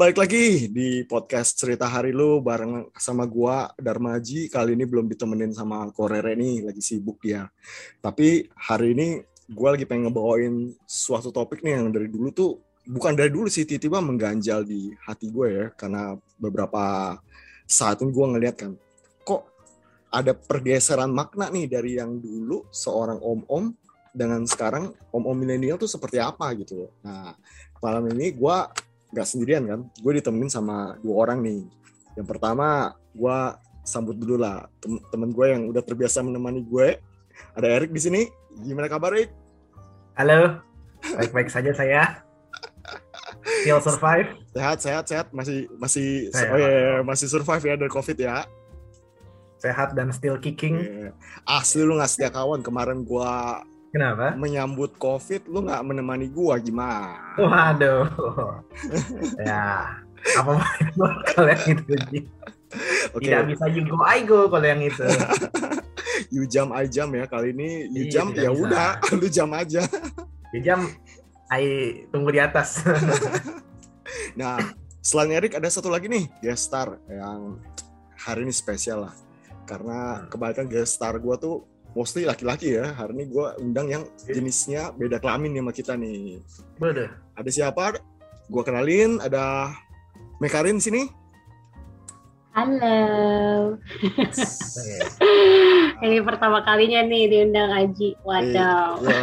Balik lagi di podcast Cerita Hari Lu bareng sama gua Darmaji. Kali ini belum ditemenin sama Korere nih, lagi sibuk dia. Tapi hari ini gua lagi pengen ngebawain suatu topik nih yang dari dulu tuh bukan dari dulu sih tiba-tiba mengganjal di hati gue ya karena beberapa saat ini gue ngeliat kan kok ada pergeseran makna nih dari yang dulu seorang om-om dengan sekarang om-om milenial tuh seperti apa gitu. Nah malam ini gue nggak sendirian kan, gue ditemenin sama dua orang nih. Yang pertama gue sambut dulu lah tem temen gue yang udah terbiasa menemani gue. Ada Erik di sini. Gimana kabar Erik? Halo, baik-baik saja saya. Still survive. Sehat, sehat, sehat. Masih, masih, Sehat. oh iya, iya, masih survive ya dari COVID ya. Sehat dan still kicking. Iya. Asli lu nggak setia kawan. Kemarin gua Kenapa? menyambut COVID, lu nggak menemani gua gimana? Waduh. ya, apa mau kalian itu Ji? Oke, Tidak bisa you go I go kalau yang itu. you jam I jam ya kali ini. You Iya, jam ya udah, lu jam aja. Di jam I tunggu di atas. Nah, selain Erik ada satu lagi nih guest star yang hari ini spesial lah. Karena Hmm. kebanyakan guest star gua tuh mostly laki-laki ya. Hari ini gua undang yang jenisnya beda kelamin nih sama kita nih. Bodoh. Ada siapa? Gua kenalin, ada Mekarin sini. Halo. Ini pertama kalinya nih diundang Aji. Wadaw. Eh, iya,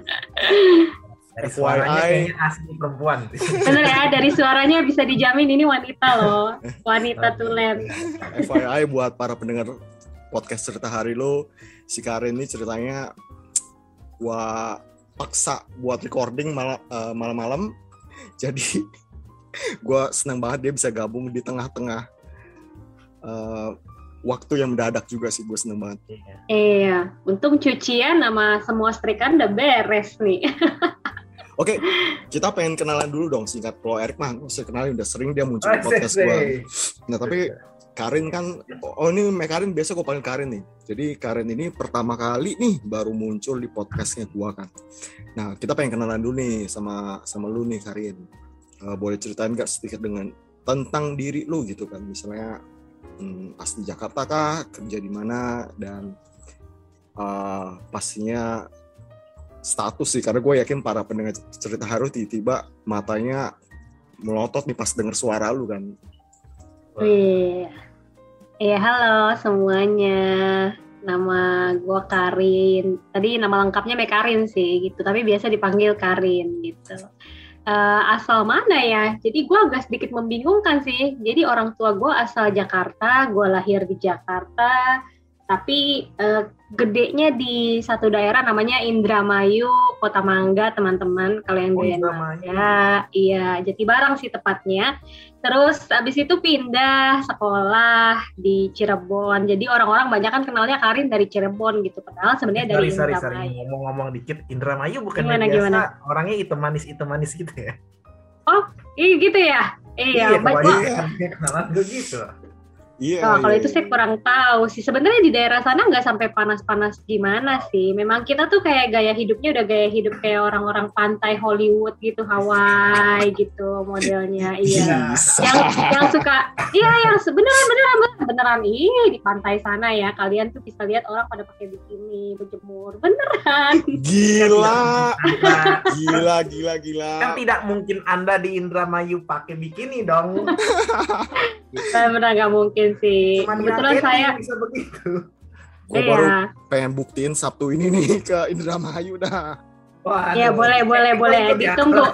Dari FYI. suaranya kayaknya asli perempuan. Bener ya, dari suaranya bisa dijamin ini wanita loh. Wanita tulen. iya. FYI buat para pendengar podcast cerita hari lo, si Karin ini ceritanya gua paksa buat recording mal- eh, malam-malam. Jadi gua senang banget dia bisa gabung di tengah-tengah eh, waktu yang mendadak juga sih gue seneng banget. Iya. Iya, untung cucian sama semua setrikaan udah beres nih. Oke, kita pengen kenalan dulu dong singkat. Kalau Erik mah usah kenalin, udah sering dia muncul di Oh, podcast gue. Nah tapi Karin kan, oh ini Mek Karin biasa gue panggil Karin nih. Jadi Karin ini pertama kali nih baru muncul di podcastnya gue kan. Nah kita pengen kenalan dulu nih sama sama lu nih Karin. Eh, boleh ceritain gak sedikit dengan tentang diri lu gitu kan? Misalnya hmm, asli Jakarta kah, kerja di mana dan eh, pastinya status sih karena gue yakin para pendengar cerita haru tiba-tiba matanya melotot nih pas denger suara lu kan. Iya. Iya, halo semuanya. Nama gue Karin. Tadi nama lengkapnya Mekarin sih gitu, tapi biasa dipanggil Karin gitu. Eh, asal mana ya? Jadi gue agak sedikit membingungkan sih. Jadi orang tua gue asal Jakarta, gue lahir di Jakarta, tapi eh, gedenya di satu daerah namanya Indramayu, Kota Mangga, teman-teman. Kalau yang Oh, doyan Indramayu. Mangga, iya, Jatibarang sih tepatnya. Terus abis itu pindah sekolah di Cirebon. Jadi orang-orang banyak kan kenalnya Karin dari Cirebon gitu. Padahal sebenarnya dari Sorry, sorry, sorry. Indramayu. Ngomong-ngomong dikit, Indramayu bukan Gimana, biasa gimana? orangnya hitam manis, hitam manis gitu ya? Ih gitu ya? Iya, Iya. kenalan gue gitu. Iya. Oh, kalau iya, itu saya iya. kurang tahu sih. Sebenarnya di daerah sana nggak sampai panas-panas gimana sih. Memang kita tuh kayak gaya hidupnya udah gaya hidup kayak orang-orang pantai Hollywood gitu, Hawaii gitu modelnya. Iya. Bisa. yang yang suka iya yang sebenarnya beneran beneran beneran iya di pantai sana ya kalian tuh bisa lihat orang pada pakai bikini berjemur beneran Gila, Nah, gila, gila, gila. kan tidak mungkin Anda di Indramayu pakai bikini dong. beneran nggak mungkin sih Cuman kebetulan saya bisa begitu. Gue baru iya pengen buktiin Sabtu ini nih ke Indramayu dah. Waduh. Iya, boleh, boleh, boleh. ya, Ditunggu.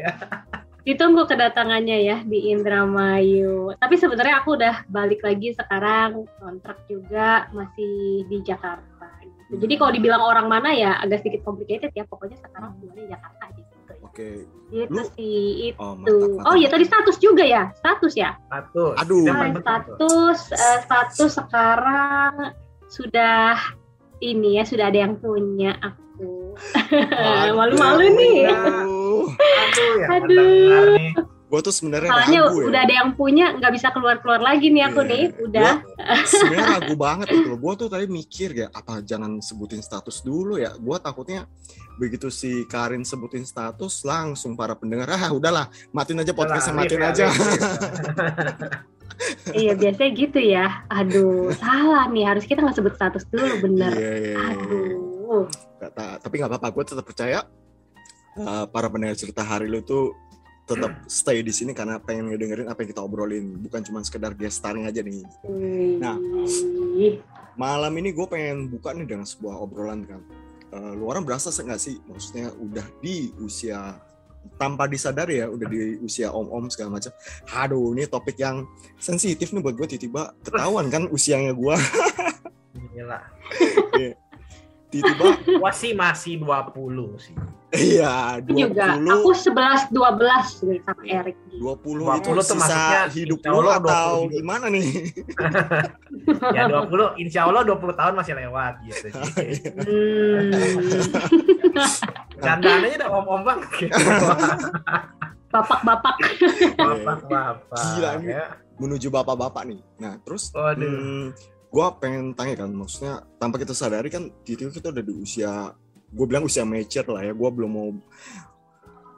ya. ditunggu kedatangannya ya di Indramayu tapi sebenarnya aku udah balik lagi sekarang kontrak juga masih di Jakarta gitu. jadi kalau dibilang orang mana ya agak sedikit complicated ya pokoknya sekarang semuanya di Jakarta gitu Oke. itu Lu- sih itu Oh, mantap, mantap. oh ya tadi status juga ya status ya Status. Aduh. Ah, tuh. status eh, status sekarang sudah ini ya sudah ada yang punya aku malu-malu nih Aduh. Aduh, yang Aduh. Gue tuh sebenarnya ragu ya. udah ada yang punya nggak bisa keluar-keluar lagi nih aku nih udah sebenarnya ragu banget gitu loh. Gue tuh tadi mikir ya, apa jangan sebutin status dulu ya. Gue takutnya begitu si Karin sebutin status langsung para pendengar ah udahlah matiin aja podcastnya matiin ya, aja. iya biasanya gitu ya. Aduh, salah nih. Harus kita nggak sebut status dulu, bener. Iya, iya, iya. Aduh. Ta- tapi nggak apa-apa, gue tetap percaya uh, para pendengar cerita hari lu tuh tetap stay di sini karena pengen ngedengerin apa yang kita obrolin, bukan cuma sekedar starring aja nih. Nah. Malam ini gue pengen buka nih dengan sebuah obrolan kan. Uh, lu orang berasa nggak sih, maksudnya udah di usia tanpa disadari ya, udah di usia om-om segala macam. Aduh, ini topik yang sensitif nih buat gue tiba-tiba ketahuan kan usianya gue. Gila. tiba-tiba Gua sih masih 20 sih. iya Aku juga. 20 Aku 11 12 nih sama Erik. 20 itu 20 tuh maksudnya sisa hidup lu atau 20 hidup. gimana nih? Ya 20, insya Allah 20 tahun masih lewat gitu. Hmm. Candaan aja udah om-om banget gitu. Bapak-bapak. Bapak-bapak. Gila, ya. Menuju bapak-bapak nih. Nah, terus Waduh. hmm, gua pengen tanya kan, maksudnya tanpa kita sadari kan titik kita udah di usia gue bilang usia mature lah ya, gua belum mau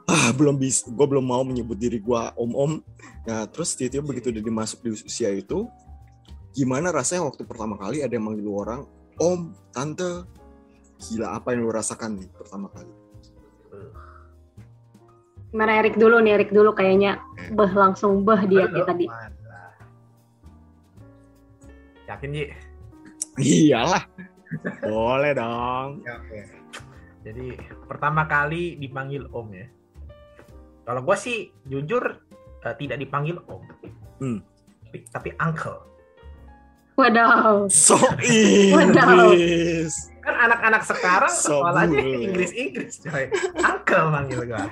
ah belum bisa gue belum mau menyebut diri gua om-om. Nah terus tiba-tiba begitu udah dimasuk di usia itu gimana rasanya waktu pertama kali ada yang manggil lu orang om tante. Gila apa yang lu rasakan nih pertama kali? Gimana Erik dulu nih, Erik dulu kayaknya beh langsung beh dia kayak tadi. Yakin Ji? iyalah boleh dong Ya, Oke. Jadi pertama kali dipanggil Om ya. Kalau gue sih jujur eh, tidak dipanggil Om, Hmm. tapi, tapi Uncle. Wadaw. so. Inggris Kan anak-anak sekarang So sekolahnya. Inggris-Inggris coy. Uncle manggil gue.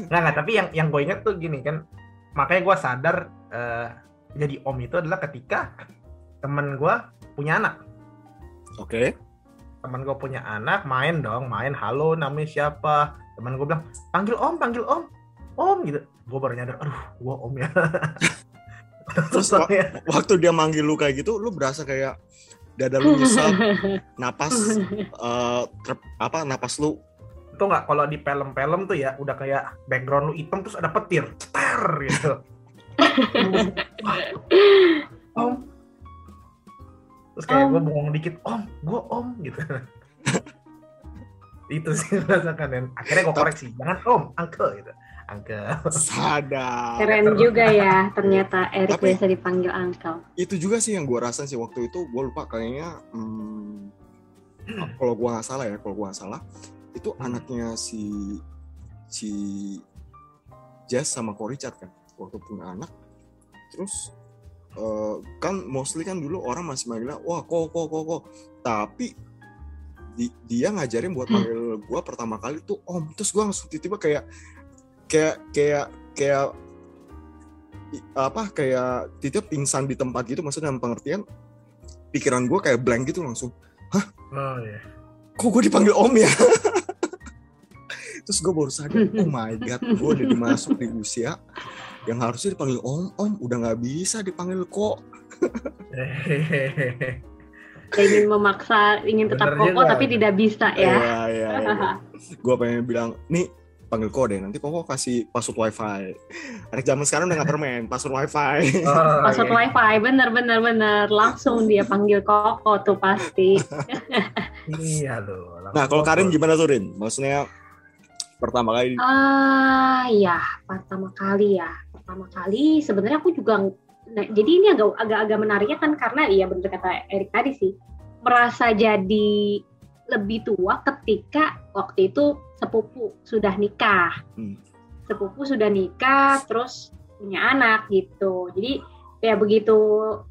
Nggak, nggak, tapi yang yang gue inget tuh gini kan, makanya gue sadar eh, jadi Om itu adalah ketika temen gue punya anak. oke Temen gue punya anak, main dong, main halo namanya siapa. Temen gue bilang, panggil Om, panggil Om. Om gitu. Gue baru nyadar, aduh, gue Om ya. Terus, Soalnya- waktu dia manggil lu kayak gitu lu berasa kayak dada lu nyesel napas eh, ter- apa napas lu itu nggak kalau di film-film tuh ya udah kayak background lu hitam terus ada petir cetar gitu om terus kayak gue bengong dikit om gue om gitu. Itu sih rasakan dan akhirnya gue koreksi jangan om uncle gitu. Uncle. Sadar. Keren juga ya, ternyata Erik Tapi- biasa dipanggil Uncle. itu juga sih yang gue rasain sih waktu itu gue lupa kayaknya hmm, kalau gue nggak salah ya kalau gue nggak salah itu anaknya si si Jazz sama Ko Richard kan waktu punya anak. Terus eh, kan mostly kan dulu orang masih manggilnya wah kok kok kok kok. Tapi di- dia ngajarin buat Hmm. manggil gue pertama kali tuh om terus gue langsung tiba-tiba kayak kayak kayak kayak apa kayak tiba pingsan di tempat gitu maksudnya dalam pengertian pikiran gue kayak blank gitu langsung oh iya. Kok gue dipanggil om ya? Terus gue baru sadar oh my god gue udah dimasuk di usia yang harusnya dipanggil om om udah nggak bisa dipanggil kok Kayak ingin memaksa, ingin tetap Bener kokoh juga. tapi tidak bisa ya. iya iya iya gue pengen bilang nih panggil kok deh nanti kok kasih password wifi anak zaman sekarang udah nggak permen password wifi Oh, Password iya. wifi, bener bener bener. Langsung dia panggil Koko tuh pasti. iya loh nah kalau Karin gimana tuh Rin maksudnya pertama kali Ah, ya, pertama kali ya. Pertama kali sebenarnya aku juga nah, jadi ini agak agak-agak menariknya kan karena iya bener kata Erik tadi sih. Merasa jadi lebih tua ketika waktu itu sepupu sudah nikah. Hmm. Sepupu sudah nikah terus punya anak gitu. Jadi ya begitu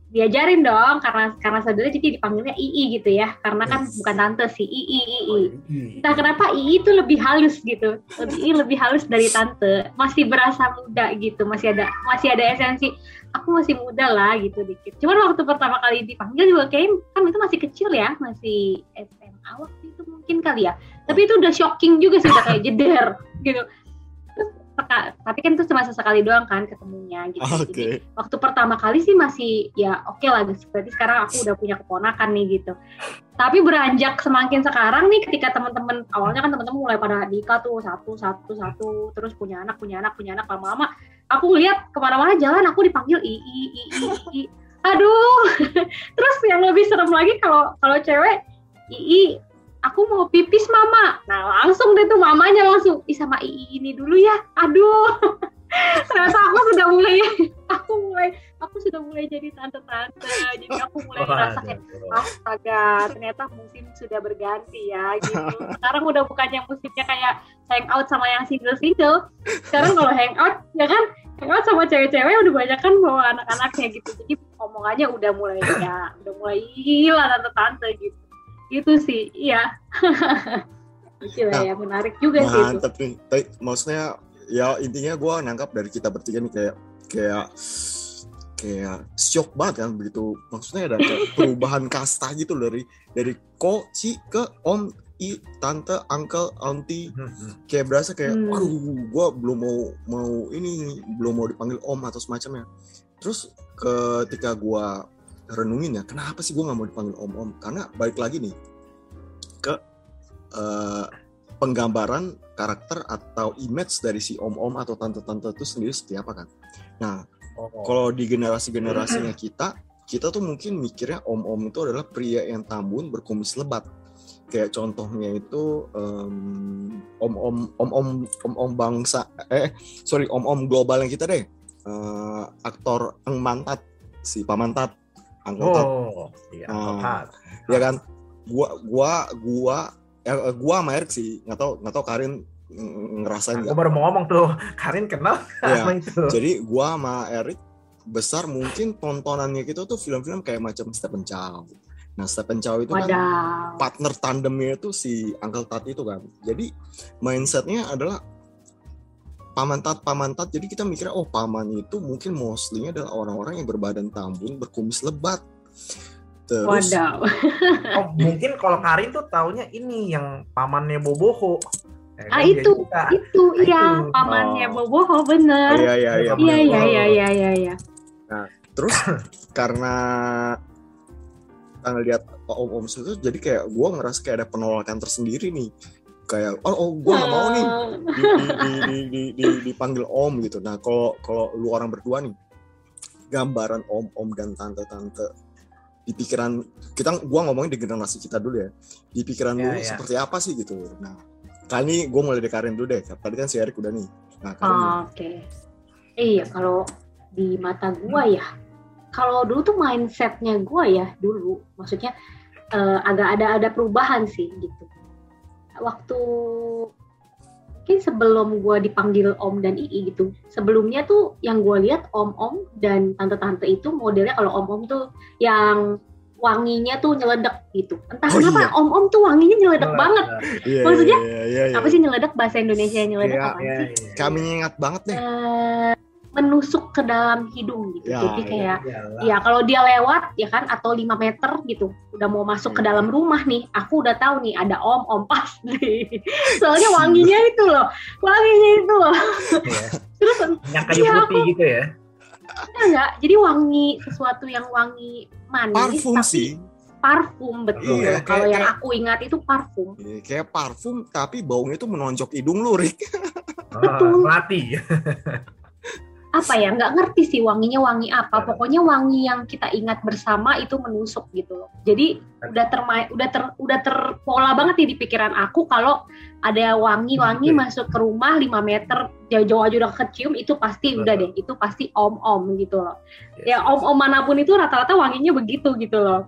diajarin dong karena karena saudara jadi dipanggilnya Ii gitu ya. Karena kan Yes. bukan tante sih Ii Ii. Oh, Entah kenapa Ii itu lebih halus gitu. Lebih Ii lebih halus dari tante. Masih berasa muda gitu. Masih ada masih ada esensi aku masih muda lah gitu dikit. Cuman waktu pertama kali dipanggil juga kayak kan itu masih kecil ya, masih SMA waktu itu mungkin kali ya. Tapi itu udah shocking juga sih udah kayak jeder gitu. Tapi kan itu cuma sesekali doang kan ketemunya gitu. Oke. Jadi waktu pertama kali sih masih ya oke lah berarti sekarang aku udah punya keponakan nih gitu. Tapi beranjak semakin sekarang nih ketika teman-teman awalnya kan teman-teman mulai pada nikah tuh satu satu satu terus punya anak punya anak punya anak lama-lama aku ngeliat ke mana-mana jalan aku dipanggil i i i i, i. aduh terus yang lebih serem lagi kalau kalau cewek i i aku mau pipis mama. Nah langsung deh tuh mamanya langsung ih sama i ini dulu ya. Aduh. Ternyata aku sudah mulai aku mulai aku sudah mulai jadi tante-tante. Jadi aku mulai ngerasa kayak astaga ternyata musim sudah berganti ya gitu. Sekarang udah bukannya musimnya kayak hangout sama yang single-single. Sekarang kalau hangout ya kan hangout sama cewek-cewek udah banyak kan bawa anak-anaknya gitu. Jadi omongannya udah mulai ya udah mulai gila tante-tante gitu gitu sih iya Gitu lah ya menarik juga sih itu nih. Tapi, maksudnya ya intinya gue nangkap dari kita bertiga nih kayak kayak kayak shock banget kan begitu. Maksudnya ada kayak perubahan kasta gitu dari dari ko, ci ke om, i, tante, uncle, auntie. Kayak berasa kayak, Hmm. aduh, gue belum mau mau ini belum mau dipanggil om atau semacamnya. Terus ketika gue renungin ya, kenapa sih gue nggak mau dipanggil om-om? Karena balik lagi nih ke eh, penggambaran karakter atau image dari si om-om atau tante-tante itu sendiri seperti apa kan. Nah, Oh. kalau di generasi-generasinya kita, kita tuh mungkin mikirnya om-om itu adalah pria yang tambun berkumis lebat. Kayak contohnya itu em, om-om om-om om-om bangsa eh sorry om-om global yang kita deh. Eh, aktor Eng Mantat si Pamantat Uncle Oh, iya. Tat. ya kan gua gua gua eh, gua sama Erik sih nggak tahu nggak tahu Karin ngerasain nggak baru mau ngomong tuh, Karin kenal Iya. sama itu. jadi gua sama Erik besar mungkin tontonannya kita tuh film-film kayak macam Stephen Chow nah Stephen Chow itu kan wadaw partner tandemnya itu si Uncle Tat itu kan jadi mindsetnya adalah paman tat paman tat jadi kita mikirnya oh paman itu mungkin mostly adalah orang-orang yang berbadan tambun berkumis lebat terus oh mungkin kalau Karin tuh taunya ini yang pamannya Boboho Ya, ah kan? ya itu, juga. itu, ah, iya, itu. pamannya oh. Boboho bener. Iya, iya, iya. Iya, iya, iya, iya, iya, iya. Nah, terus karena ngelihat om-om itu jadi kayak gue ngerasa kayak ada penolakan tersendiri nih kayak oh, oh gue gak mau nih di, di, di, di, di, di- dipanggil om gitu nah kalau kalau lu orang berdua nih gambaran om-om dan tante-tante di pikiran kita gua ngomongin di generasi kita dulu ya di pikiran Ya, lu ya. seperti apa sih gitu nah kali ini gue mulai dari Karin dulu deh tadi kan si Erik udah nih nah Karin Oh. Oke. Iya, kalau di mata gua ya, kalau dulu tuh mindsetnya gua ya dulu, maksudnya eh, agak ada ada perubahan sih gitu. Waktu mungkin sebelum gua dipanggil om dan ii gitu, sebelumnya tuh yang gua lihat om-om dan tante-tante itu modelnya kalau om-om tuh yang wanginya tuh nyeledek gitu. Entah Oh, kenapa iya. om-om tuh wanginya nyeledek banget. Iya, maksudnya, iya, iya, iya. Apa sih nyeledek bahasa Indonesia nyeledek Iya, apa Iya, sih? iya. kami ingat banget deh eh, menusuk ke dalam hidung gitu. Ya, Jadi ya. kayak Iyalah. ya kalau dia lewat ya kan atau 5 meter gitu udah mau masuk ke Hmm. dalam rumah nih aku udah tahu nih ada om om pasti soalnya wanginya itu loh wanginya itu loh Iya. terus Minyak kayu Iya, putih gitu ya. enggak enggak jadi wangi sesuatu yang wangi manis parfum tapi sih parfum betul Iya, kalau kayak- yang kayak- aku ingat itu parfum Iya, kayak parfum tapi baunya tuh menonjok hidung lu Rick Oh, melati. Apa ya nggak ngerti sih wanginya wangi apa. Ya. pokoknya wangi yang kita ingat bersama itu menusuk gitu loh. Jadi udah termain udah ter udah terpola banget nih di pikiran aku kalau ada wangi-wangi Gitu. masuk ke rumah 5 meter jauh-jauh aja udah kecium itu pasti udah deh. Itu pasti om-om gitu loh. Ya om-om mana pun itu rata-rata wanginya begitu gitu loh.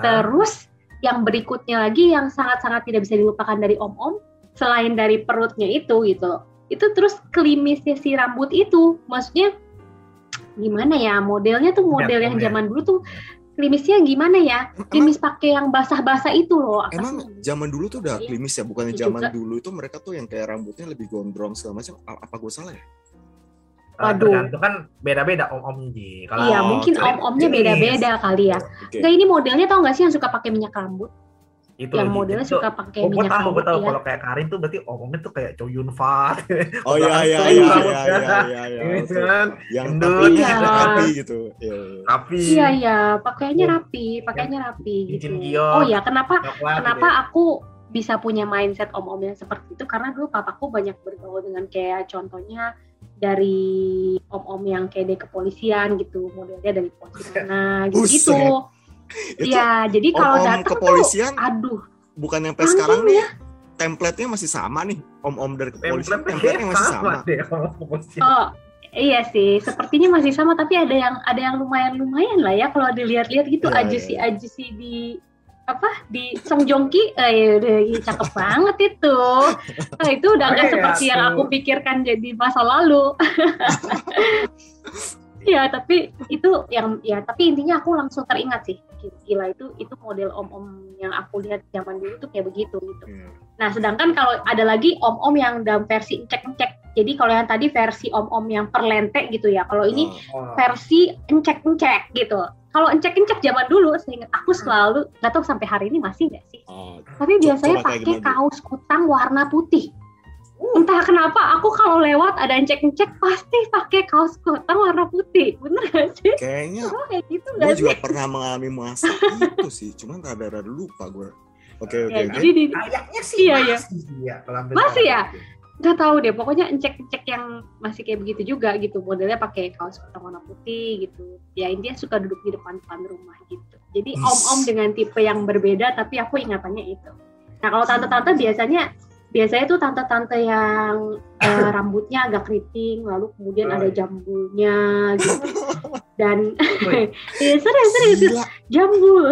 Ah, terus yang berikutnya lagi yang sangat-sangat tidak bisa dilupakan dari om-om selain dari perutnya itu gitu. loh itu terus klimisnya si rambut itu maksudnya gimana ya modelnya tuh model yang zaman dulu tuh klimisnya gimana ya klimis pakai yang basah-basah itu loh apa emang sih? zaman dulu tuh udah Iya. klimis ya bukannya Iya zaman juga. dulu itu mereka tuh yang kayak rambutnya lebih gondrong segala macam A- apa gue salah ya ah, Waduh. tergantung kan beda-beda om-om Ji. Kalau iya Oh, mungkin oke. om-omnya beda-beda kali ya Oke. Nggak ini modelnya tau gak sih yang suka pakai minyak rambut itu yang modelnya tuh, suka pakai Oh, minyak tahu, gue tahu. ya. Kalau kayak Karin tuh berarti omongnya tuh kayak Chow Yun Fat. Oh iya iya iya iya iya iya iya. Kan Yang gendut. tapi Iya. rapi gitu. Iya. iya. rapi. Iya iya, pakainya rapi, pakainya rapi gitu. Cincin giok. Oh ya, kenapa coklat kenapa gitu ya. aku bisa punya mindset om-om yang seperti itu karena dulu papaku banyak bergaul dengan kayak contohnya dari om-om yang kayak dari kepolisian gitu modelnya dari polisi mana gitu gitu Itu ya jadi kalau datang tuh kepolisian aduh. bukan yang Langsung sekarang nih. template-nya masih sama nih om-om dari kepolisian Template-nya template-nya masih sama. deh oh iya sih sepertinya masih sama tapi ada yang ada yang lumayan lumayan lah ya kalau dilihat-lihat gitu Iya, aja iya, sih iya. aja sih di apa di Song Jongki eh udah ih, cakep banget itu. Nah, itu udah nggak seperti ya, yang tuh. aku pikirkan jadi masa lalu ya tapi itu yang ya tapi intinya aku langsung teringat sih gila itu itu model om-om yang aku lihat zaman dulu tuh kayak begitu gitu Iya. Nah, sedangkan kalau ada lagi om-om yang dalam versi encek-encek. Jadi kalau yang tadi versi om-om yang perlente gitu ya. Kalau ini Oh, Oh. versi encek-encek gitu. Kalau encek-encek zaman dulu, seingat aku selalu, nggak tahu sampai hari ini masih nggak sih. oh. Tapi biasanya pakai kaos kutang warna putih. Entah kenapa aku kalau lewat ada encek-encek pasti pakai kaos kutang warna putih. Bener gak sih? Kayaknya Oh, kayak gitu gue sih? juga pernah mengalami masa itu sih, cuman rada-rada lupa gue. Oke oke Ya, oke. jadi di, Kayaknya sih Iya, iya. masih sih ya. Masih ya? sekarang. nggak tahu deh pokoknya encek-encek yang masih kayak begitu juga gitu modelnya pakai kaos kutang warna putih gitu ya intinya suka duduk di depan-depan rumah gitu jadi Yes. om-om dengan tipe yang berbeda tapi aku ingatannya itu nah kalau tante-tante biasanya biasanya tuh tante-tante yang eh, rambutnya agak keriting lalu kemudian Oh, ada iya. jambulnya gitu dan ya serius serius Gila, jambul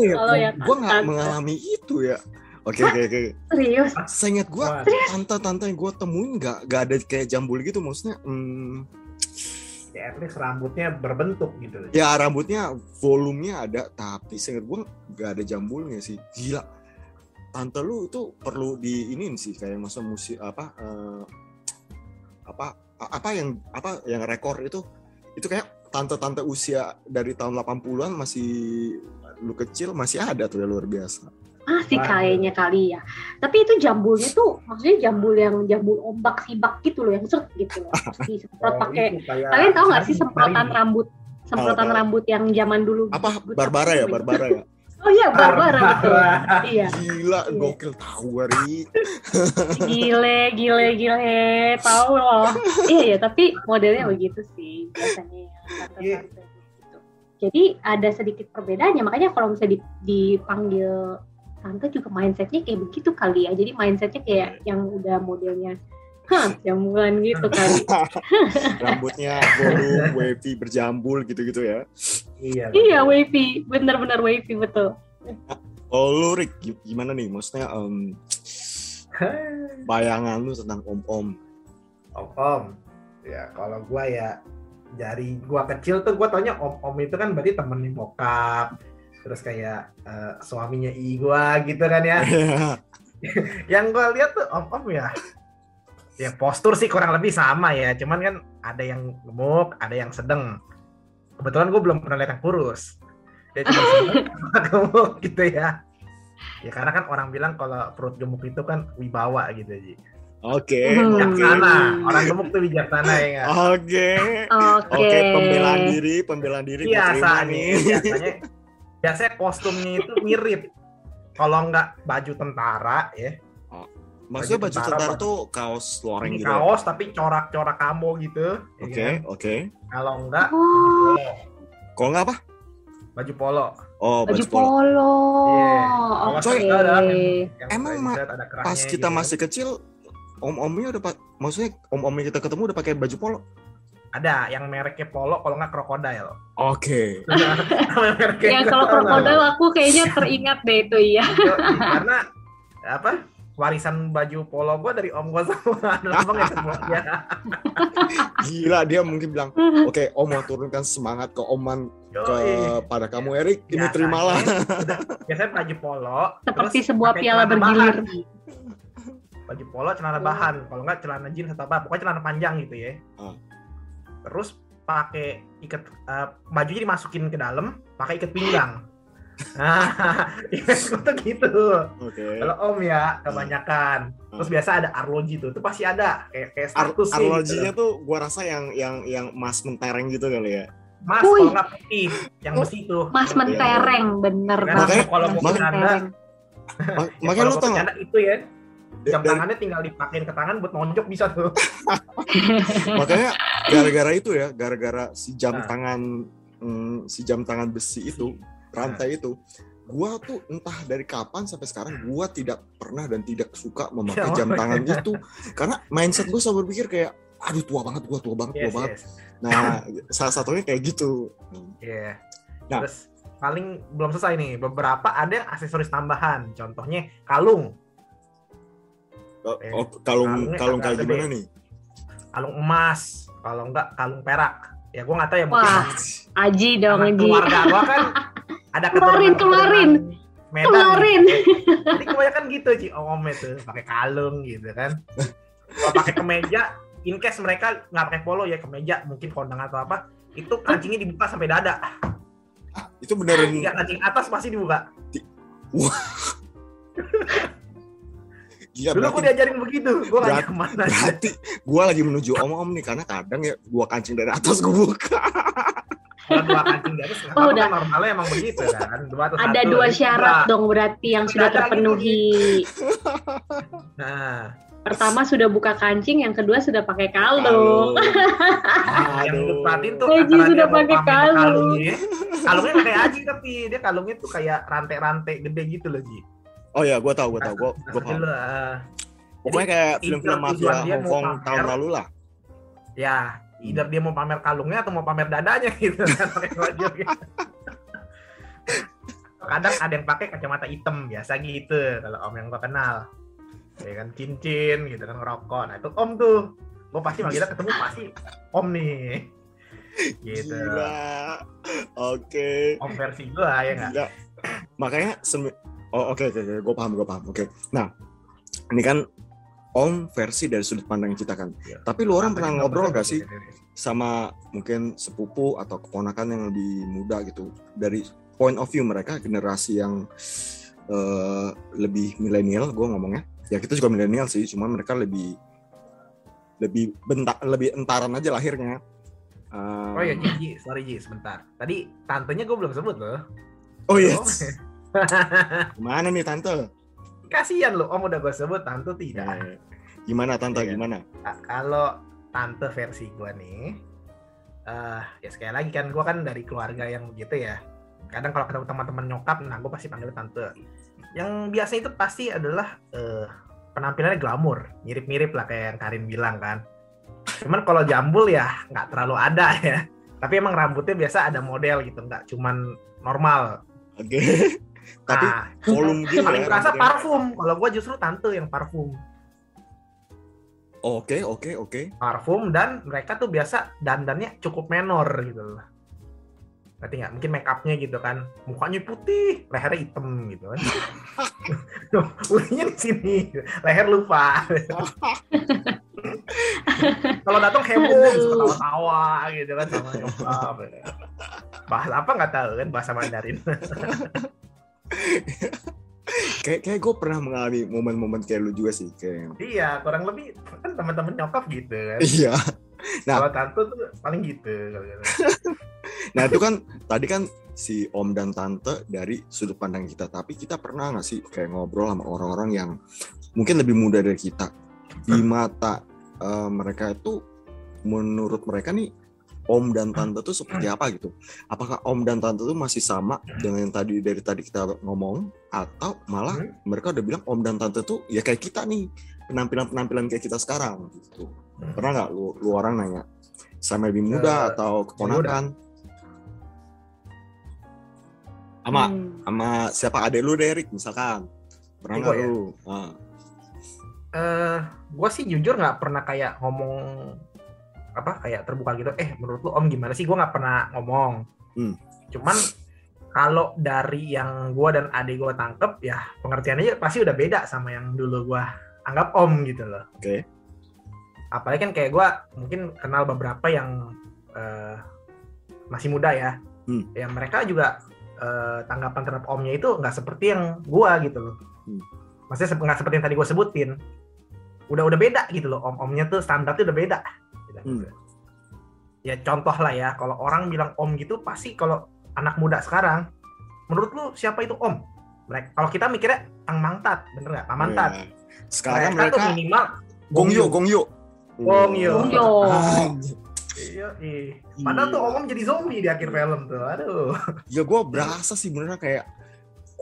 ya, Kalau yang gue nggak mengalami itu ya. Oke oke oke. serius Seingat gue Wah, tante-tante yang gue temuin nggak nggak ada kayak jambul gitu maksudnya. Hmm, ya, at least rambutnya berbentuk gitu. ya rambutnya volumenya ada tapi seingat gue nggak ada jambulnya sih. Gila. Tante lu itu perlu diinin sih kayak masa musik apa eh, apa apa yang apa yang rekor itu itu kayak tante-tante usia dari tahun 80-an masih lu kecil masih ada tuh ya luar biasa. masih Wah. kayaknya kali ya. Tapi itu jambulnya tuh maksudnya jambul yang jambul ombak sibak gitu loh yang seret gitu loh. Disemprot Oh, pakai. Kalian tahu nggak sih semprotan rambut? Semprotan tahu. rambut yang zaman dulu. Apa Barbara ya tahu. Barbara ya? Oh iya Barbara betul. Barbara. Iya. Gila, Iya. gokil tahu Ari. Gile, gile, gile. Tahu loh. Iya ya, tapi modelnya begitu sih biasanya ya. tante-tante gitu. Jadi ada sedikit perbedaannya. Makanya kalau misalnya di- dipanggil tante juga mindsetnya kayak begitu kali ya. Jadi mindsetnya kayak yang udah modelnya Hah, jamuan gitu kali. Rambutnya volume, wavy, berjambul gitu-gitu ya. Iya. iya, wavy. Bener-bener wavy, betul. Oh lu Rick, gi- gimana nih? Maksudnya em, bayangan lu tentang om-om. Om Om. Ya kalau gua ya dari gua kecil tuh gua taunya Om Om itu kan berarti temennya bokap. Terus kayak eh, suaminya i gua gitu kan ya. Yang gua lihat tuh Om Om ya. Ya postur sih kurang lebih sama ya. Cuman kan ada yang gemuk, ada yang sedang. Kebetulan gua belum pernah lihat yang kurus. Dia cuma sama gemuk gitu ya. Ya karena kan orang bilang kalau perut gemuk itu kan wibawa gitu Ji. Oke, Hmm. oke. Bijaksana. Orang gemuk tuh bijaksana ya nggak? Oke. Oke. Oke, pembelaan diri, pembelaan diri biasa nih nih. biasanya biasanya kostumnya itu mirip kalau nggak baju tentara ya Maksudnya baju tentara tuh kaos loreng gitu. kaos tapi corak-corak kamu gitu ya Oke, kan? oke. kalau enggak Oh, Kok nggak apa? baju polo Oh, baju baju polo. polo. Iya. Coy, yang, yang Emang, Pas kita gitu. masih kecil, om-omnya udah pak, maksudnya om-omnya kita ketemu udah pakai baju polo. ada yang mereknya polo kalau nggak krokodil Oke. Mereknya Ya kalau krokodil. aku kayaknya teringat deh itu iya. Karena apa warisan baju polo gua dari om gua sama abang ya semuanya Gila dia mungkin bilang, oke om mau turunkan semangat ke oman ke pada kamu Erik, ini Biasanya- terimalah. biasanya baju polo Seperti terus sebuah piala bergilir. bahan. baju polo celana bahan kalau nggak celana jeans atau apa pokoknya celana panjang gitu ya Ah. terus pakai ikat eh, bajunya dimasukin ke dalam pakai ikat pinggang Nah, gue tuh gitu. Oke. Kalau om ya kebanyakan. Terus biasa ada arloji tuh, itu pasti ada kayak kayak Ar status sih. arlojinya gitu. tuh gua rasa yang yang yang emas mentereng gitu kali ya. Mas Wih. kalau nggak putih, yang besi tuh. Mas mentereng, bener banget. Makanya- kalau mau Mas makanya- bercanda, ya makanya kalau lu tau bercanda itu ya, jam dari- tangannya tinggal dipakein ke tangan buat nonjok bisa tuh. makanya gara-gara itu ya, gara-gara si jam Nah. tangan mm, si jam tangan besi itu, rantai itu, gua tuh entah dari kapan sampai sekarang gua tidak pernah dan tidak suka memakai Ya, jam oh, tangan itu karena mindset gua selalu berpikir kayak aduh tua banget gua tua banget tua Yes, banget. yes. Nah, salah satunya kayak gitu. Iya. Nah. Terus paling belum selesai nih, beberapa ada yang aksesoris tambahan. Contohnya kalung, Oh, Eh, oh, kalung kalungnya kalung kayak gimana nih? kalung emas, kalau enggak kalung perak. Ya gua nggak tahu ya mungkin Wah, Aji dong, Aji. keluarga gua kan ada Keluarin, keluarin. Medan. Keluarin. Jadi kebanyakan gitu Ci Om itu pakai kalung gitu kan. Kalau pakai kemeja, in case mereka nggak pakai polo ya kemeja, mungkin kondangan atau apa, itu kancingnya dibuka sampai dada. Itu beneran Tiga kancing atas pasti dibuka. gila Dulu berarti gue diajarin begitu, gue nyaman aja. berarti gua lagi menuju om-om nih karena kadang ya gua kancing dari atas gua buka. Kalau dua kancing di atas, nggak Oh, apa-apa, udah. normalnya emang begitu kan. Dua atau Ada satu, dua syarat dua. dong berarti yang sudah Ada gitu. terpenuhi. Nah, Pertama sudah buka kancing, yang kedua sudah pakai kalung. yang Aduh. gue tuh antara sudah pakai kalung. kalungnya, kalungnya kayak Haji tapi dia kalungnya tuh kayak rantai-rantai gede gitu loh Ji. Oh ya, gua tahu, gua tahu, gua gua Nah, paham. ah, Pokoknya kayak film-film mafia dia Hong mau Kong pamer. tahun lalu lah. ya, either dia mau pamer kalungnya atau mau pamer dadanya gitu kan pakai baju gitu. Kadang ada yang pakai kacamata hitam biasa gitu kalau om yang gua kenal. Ya kan cincin gitu kan ngerokok. Nah, itu om tuh. Gua pasti manggilnya ketemu pasti om nih. Gitu. Gila. Oke. Om versi gua ya nggak? Makanya semi- Oh, oke oke oke, gue paham, gue paham. Oke. Nah, ini kan om versi dari sudut pandang kita kan. Iya. Tapi lu orang Sampai pernah ngobrol gak sih sama mungkin sepupu atau keponakan yang lebih muda gitu dari point of view mereka generasi yang eh, lebih milenial gue ngomongnya ya kita juga milenial sih cuma mereka lebih lebih bentak lebih entaran aja lahirnya Eh, Oh iya, Ji, Ji, sorry Ji, sebentar. Tadi tantenya gue belum sebut loh. oh iya Om. gimana nih tante Kasian loh, Om udah gue sebut, tante tidak. Eh, gimana tante Iya. gimana Nah, kalau tante versi gue nih, eh ya sekali lagi kan gue kan dari keluarga yang begitu ya. Kadang kalau ketemu teman-teman nyokap, nah gue pasti panggil tante. Yang biasa itu pasti adalah eh, penampilannya glamor, mirip-mirip lah kayak yang Karin bilang kan. Cuman kalau jambul ya nggak terlalu ada ya. Tapi emang rambutnya biasa ada model gitu, nggak cuman normal. oke tapi Nah, volume gitu paling ya kerasa rambutnya. parfum. Kalau gue justru tante yang parfum. oke oke oke parfum dan mereka tuh biasa dandannya cukup menor gitu loh. Berarti nggak? Mungkin make upnya gitu kan, mukanya putih, lehernya hitam gitu kan. Putihnya di sini, leher lupa. Kalau datang heboh, Aduh. suka tawa-tawa gitu kan sama nyokap. Bahasa apa nggak tahu kan bahasa Mandarin. kayak kayak gue pernah mengalami momen-momen kayak lu juga sih kayak iya, kurang lebih kan teman-teman nyokap gitu kan. iya Nah. Kalau tante tuh paling gitu. gitu. nah itu kan tadi kan si om dan tante dari sudut pandang kita tapi kita pernah nggak sih kayak ngobrol sama orang-orang yang mungkin lebih muda dari kita di mata eh, mereka itu menurut mereka nih om dan tante tuh seperti apa gitu? Apakah om dan tante tuh masih sama dengan yang tadi dari tadi kita ngomong? Atau malah Hmm. mereka udah bilang om dan tante tuh ya kayak kita nih penampilan penampilan kayak kita sekarang gitu. Pernah nggak lu, lu orang nanya sama lebih muda Eh, atau keponakan? Sama Hmm. sama siapa? Adek lu Derek misalkan. Pernah nggak ya? lu? Ah, eh gue sih jujur nggak pernah kayak ngomong apa kayak terbuka gitu eh menurut lu om gimana sih gue nggak pernah ngomong Hmm. cuman kalau dari yang gue dan adik gue tangkep ya pengertiannya pasti udah beda sama yang dulu gue anggap om gitu loh Oke. apalagi kan kayak gue mungkin kenal beberapa yang eh, masih muda ya Hmm. ya mereka juga eh, tanggapan terhadap omnya itu nggak seperti yang gua gitu loh. Hmm. Maksudnya nggak seperti yang tadi gue sebutin. Udah udah beda gitu loh. Om-omnya tuh standarnya udah beda. Gitu. Hmm. Ya contoh lah ya, kalau orang bilang om gitu pasti kalau anak muda sekarang, menurut lu siapa itu om? Mereka, kalau kita mikirnya Tang Mangtat, bener nggak? Tang Mangtat. Iya. Sekarang tuh mereka minimal Gongyo, Gongyo. Gongyo. Gongyo. Iya, iya. Padahal tuh om jadi zombie di akhir film tuh. Aduh. Ya gue berasa sih beneran kayak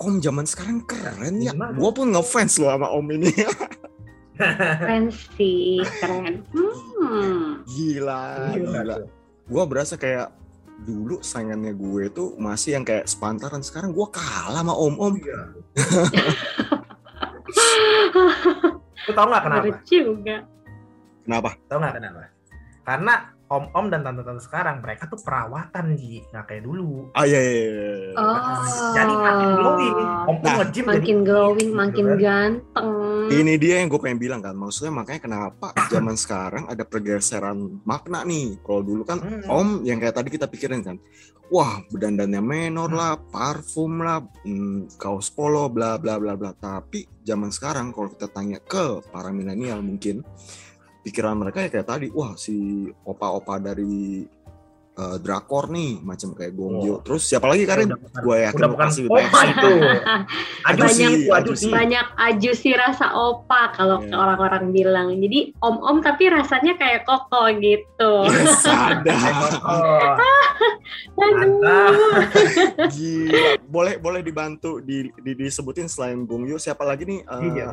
Om zaman sekarang keren ya. Gue pun ngefans loh sama Om ini. Keren sih, keren. Hmm. gila, gila. Gue berasa kayak dulu saingannya gue tuh masih yang kayak sepantaran. Sekarang gue kalah sama Om-Om. Iya. Lu tau nggak kenapa? Bener juga. Kenapa? Tau nggak kenapa? Karena om-om dan tante-tante sekarang mereka tuh perawatan ji, nggak kayak dulu. Ah iya, iya, iya. Oh. Jadi makin glowing. Om Nah, nge-gym Makin jadi glowing, gitu makin kan. ganteng. Ini dia yang gue pengen bilang kan. Maksudnya makanya kenapa zaman sekarang ada pergeseran makna nih. Kalau dulu kan Hmm. Om yang kayak tadi kita pikirin kan. Wah, bedandannya menor Hmm. lah, parfum lah, hmm, kaos polo, bla bla bla bla. Tapi zaman sekarang kalau kita tanya ke para milenial mungkin pikiran mereka ya kayak tadi, wah si opa-opa dari eh, drakor nih, macam kayak Gongyo. Oh. Terus siapa lagi Karin? Bukan- Gue yakin Udah pasti opa banyak. itu. Banyak- itu ajusi. Banyak aju sih rasa opa kalau Iya. orang-orang bilang. Jadi om-om tapi rasanya kayak koko gitu. Yes, ada. Oh, Aduh. Gila. Boleh boleh dibantu di, di- disebutin selain Gongyo siapa lagi nih? eh, Iya,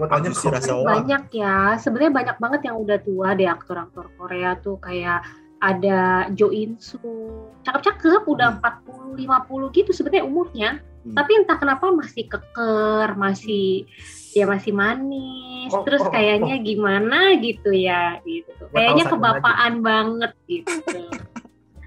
opa. banyak ya. Sebenarnya banyak banget yang udah tua deh aktor-aktor Korea tuh. Kayak ada Jo In Soo. Cakep-cakep udah 40 50 gitu sebenarnya umurnya. Hmm. tapi entah kenapa masih keker masih ya masih manis. Oh, terus oh, kayaknya gimana gitu ya gitu. Kayaknya kebapaan banget gitu.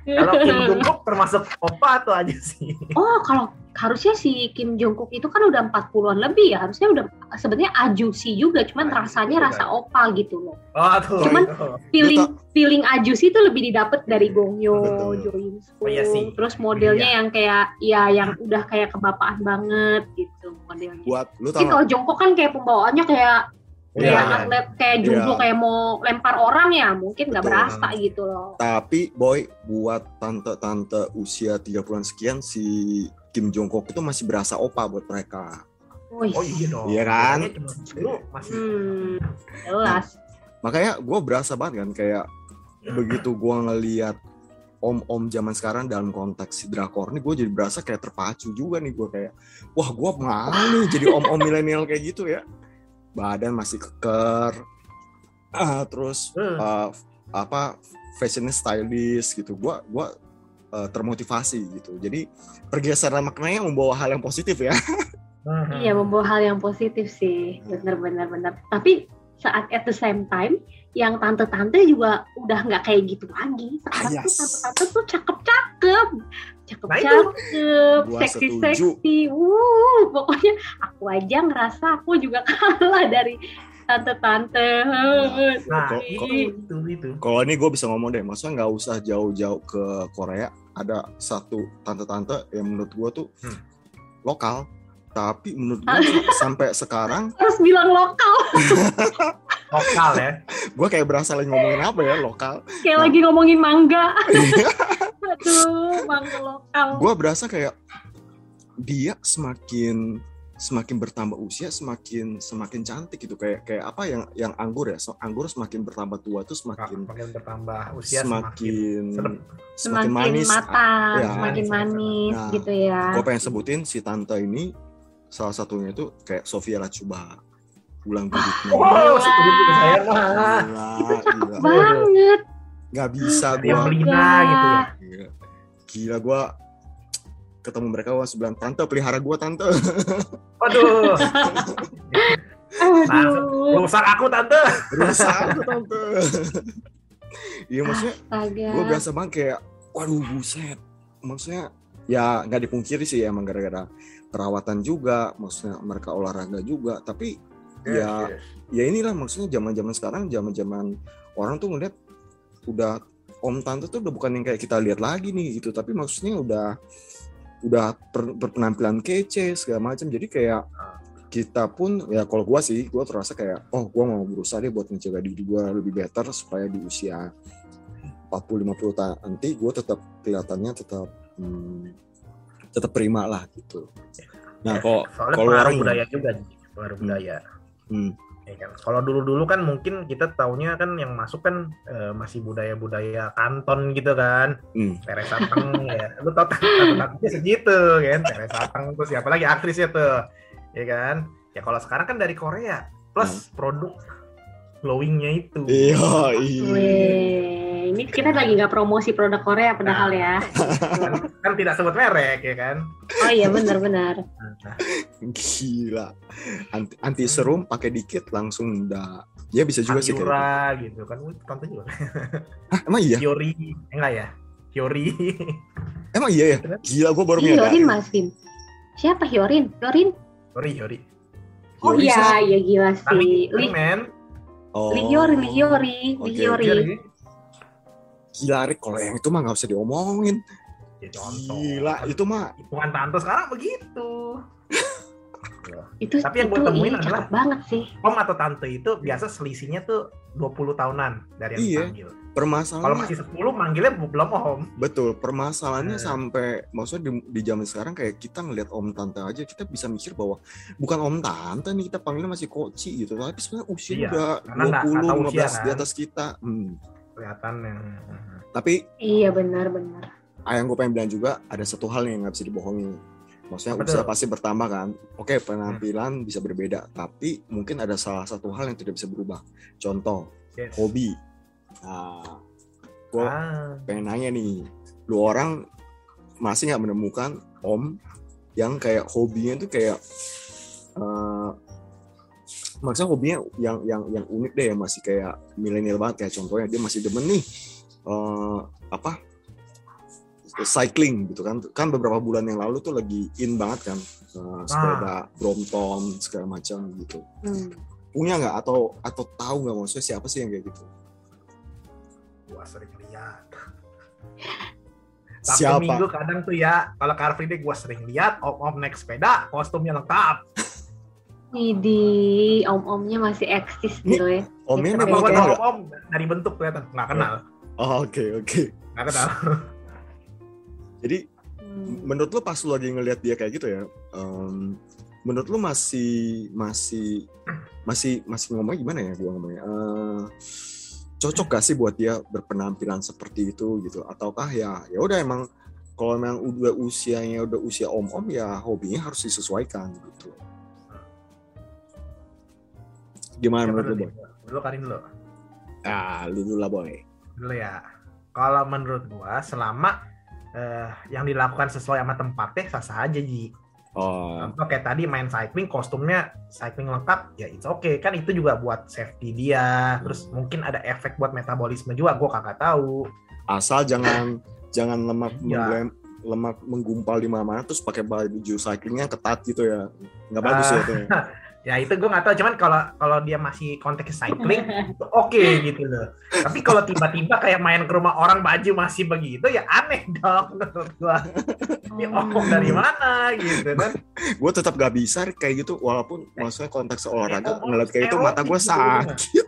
Kalau Kim Jong-kook termasuk opa atau ajusi? Oh, kalau harusnya si Kim Jong Kook itu kan udah 40-an lebih ya. Harusnya udah sebenarnya ajusi juga, cuman rasanya rasa opa gitu loh. Oh, tuh. Cuman- itu. Feeling feeling ajusi itu lebih didapat dari Gongyo, Betul. Jo In Soo. Oh, iya sih. Terus modelnya yang kayak ya yang udah kayak kebapaan banget gitu modelnya. Buat lu tahu kalau Jongkok kan kayak pembawaannya kayak Iya, kayak iya. atlet kayak judo Iya. kayak mau lempar orang ya, mungkin nggak berasa gitu loh. Tapi boy, buat tante-tante usia 30-an sekian si Kim Jongkook itu masih berasa opa buat mereka. Wih. Oh iya dong. Iya kan? Dulu masih Hmm, jelas. Makanya gue berasa banget kan kayak begitu gue ngeliat om-om zaman sekarang dalam konteks si drakor nih gue jadi berasa kayak terpacu juga nih gue kayak wah gue mau nih jadi om-om milenial kayak gitu ya badan masih keker ah, terus Hmm. uh, apa fashionnya stylish gitu gua gua uh, termotivasi gitu jadi pergeseran maknanya membawa hal yang positif ya Mhm. Iya membawa hal yang positif sih, bener-bener bener. Tapi saat at the same time, yang tante-tante juga udah nggak kayak gitu lagi. Sekarang Ah, tuh yes. tante-tante tuh cakep-cakep, Nah, cakep-cakep, seksi-seksi. Wuh, pokoknya aku aja ngerasa aku juga kalah dari tante-tante. Nah, Kok- itu kok- itu itu. kalau ini gue bisa ngomong deh maksudnya nggak usah jauh-jauh ke Korea ada satu tante-tante yang menurut gua tuh Hmm. lokal tapi menurut gua sampai sekarang Terus bilang lokal, Lokal ya. gue kayak berasa lagi ngomongin apa ya lokal kayak Nah. lagi ngomongin mangga. Aduh, mangga lokal. gue berasa kayak dia semakin semakin bertambah usia semakin semakin cantik gitu kayak kayak apa yang yang anggur ya So, anggur semakin bertambah tua tuh semakin Makin bertambah usia semakin semakin sedap. semakin manis matang, Ya. semakin manis Nah, gitu ya. gue pengen sebutin si tante ini salah satunya itu kayak Sofia Lacuba pulang bibitnya Wow, Gila. saya mah. gila gila banget. nggak bisa gue pelina gitu ya. gila, gila gue ketemu mereka gue bilang tante pelihara gue tante. Waduh, Aduh, rusak aku tante. rusak aku, tante. Iya maksudnya astaga. gue berasa banget kayak waduh buset. Maksudnya ya nggak dipungkiri sih emang gara-gara perawatan juga maksudnya mereka olahraga juga. Tapi ya ya inilah maksudnya zaman zaman sekarang zaman zaman orang tuh ngeliat udah om tante tuh udah bukan yang kayak kita lihat lagi nih gitu. Tapi maksudnya udah udah per- berpenampilan kece segala macam jadi kayak kita pun ya kalau gua sih gua terasa kayak oh gua mau berusaha deh buat menjaga diri gua lebih better supaya di usia 40 50 tahun nanti gua tetap kelihatannya tetap hmm, tetap prima lah gitu. Nah Ya, kalau soalnya kalau pengaruh budaya juga pengaruh Hmm. budaya. Hmm, ya kan? Kalau dulu dulu kan mungkin kita taunya kan yang masuk kan eh, masih budaya budaya kanton gitu kan. Hmm, Teresa Teng ya. Lu tau tatu tatunya segitu kan. Teresa Teng terus siapa lagi? Aktrisnya tuh ya kan? Ya kalau sekarang kan dari Korea plus produk glowingnya itu. Iya iya ini kita lagi nggak promosi produk Korea padahal ya. kan, tidak sebut merek ya kan? Oh iya benar-benar. Gila. Anti, anti serum pakai dikit langsung udah. Ya bisa juga sih kayak gitu. Gitu kan. Tante juga. Hah, emang iya? Hyori eh, enggak ya? Hyori emang iya ya? Gila gua baru Hyorin menyadari Mas Bim. Siapa Hyorin? Hyorin? Hyori Hyori Oh iya, iya gila sih. Li, men. Oh, Li Hyori, Li Hyori, Li Oke, Hyori. Hyori gila Rik kalau yang itu mah nggak usah diomongin ya contoh gila itu mah hitungan tante sekarang begitu Itu Tapi yang gua temuin adalah- banget sih. om atau tante itu biasa selisihnya tuh 20 tahunan dari yang Iya. dipanggil kalau permasalahannya masih 10 manggilnya belum om betul permasalahannya Eh. sampai maksudnya di, di zaman sekarang kayak kita ngelihat om tante aja kita bisa mikir bahwa bukan om tante nih kita panggilnya masih koci gitu tapi sebenarnya usia Iya, udah karena nggak- nggak 20 tahu 15 usia, di kan. atas kita hmm. Kelihatannya tapi Iya benar-benar. ah, yang gue pengen bilang juga ada satu hal yang nggak bisa dibohongi maksudnya Apa usia pasti bertambah kan? Oke penampilan bisa berbeda tapi mungkin ada salah satu hal yang tidak bisa berubah. Contoh yes. hobi. Nah gue ah, pengen nanya nih. Lu orang masih nggak menemukan om yang kayak hobinya tuh kayak eh maksudnya hobinya yang yang yang unik deh yang masih kayak milenial banget. Kayak contohnya dia masih demen nih eh apa cycling gitu kan. Kan beberapa bulan yang lalu tuh lagi in banget kan eh, sepeda Brompton segala macam gitu. Hmm. punya nggak? Atau atau tahu nggak maksudnya siapa sih yang kayak gitu? Gua sering lihat. Sabtu siapa? Minggu kadang tuh ya kalau Car Free Day gua sering lihat om-om naik sepeda kostumnya lengkap Widih, om-omnya masih eksis gitu ya. omnya memang tahu nggak om dari bentuk kelihatan nggak kenal. Oh, oke oke. Nggak kenal. Jadi Hmm. menurut lu pas lu lagi ngelihat dia kayak gitu ya em, menurut lu masih masih masih masih ngomong gimana ya gua ngomongnya? Eh, cocok gak sih buat dia berpenampilan seperti itu gitu? Ataukah ya ya udah emang kalau memang udah usianya udah usia om om ya hobinya harus disesuaikan gitu gimana Siapa menurut lu boy? Dulu Karin dulu. Ah lu dulu lah boy. Dulu ya. Kalau menurut gua selama eh, yang dilakukan sesuai sama tempatnya sah sah aja ji. Oh. Contoh kayak tadi main cycling kostumnya cycling lengkap ya it's okay. Kan itu juga buat safety dia. Terus mungkin ada efek buat metabolisme juga gua kagak tahu. Asal jangan jangan lemak menggem- lemak menggumpal di mana-mana terus pakai baju cyclingnya ketat gitu ya. Nggak bagus Ah. ya itu ya. itu gue nggak tahu cuman kalau kalau dia masih konteksnya cycling itu oke gitu loh tapi kalau tiba-tiba kayak main ke rumah orang baju masih begitu ya aneh dong menurut gua ini Hmm. om dari mana gitu kan gue tetap gak bisa kayak gitu walaupun maksudnya konteks olahraga ngeliat kayak itu mata gue gitu, sakit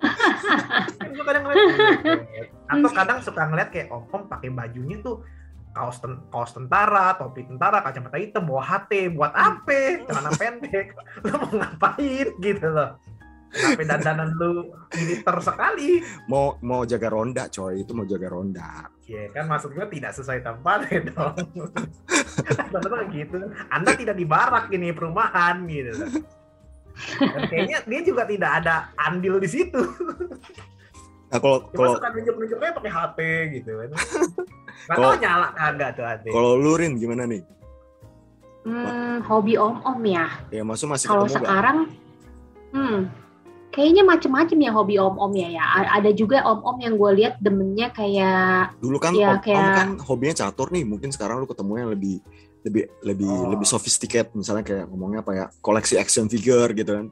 Kan gua kadang ngeliat gitu. atau kadang suka ngeliat kayak om om pakai bajunya tuh kaos ten- kaos tentara, topi tentara, kacamata hitam, bawa HT, buat apa? Celana pendek, lu mau ngapain gitu loh? Kenapa dandanan lu militer sekali? mau mau jaga ronda coy itu mau jaga ronda Ya kan maksud gue tidak sesuai tempatnya dong. Betul gitu. Anda tidak di barak ini perumahan gitu. Dan kayaknya dia juga tidak ada andil di situ. nah kalau Cuma kalau suka nunjuk-nunjuknya pakai HP gitu kan. Gak Kalau- tau nyala kagak tuh HP. kalau lurin gimana nih Hmm, hobi om-om ya. ya maksud masih Kalau ketemu gak sekarang, hmm, kayaknya macem-macem ya hobi om-om ya. ya. A- Ada juga om-om yang gue lihat demennya kayak dulu kan Ya, om, om kayak- kan hobinya catur nih mungkin sekarang lu ketemu yang lebih lebih lebih Oh. lebih sophisticated misalnya kayak ngomongnya apa ya koleksi action figure gitu kan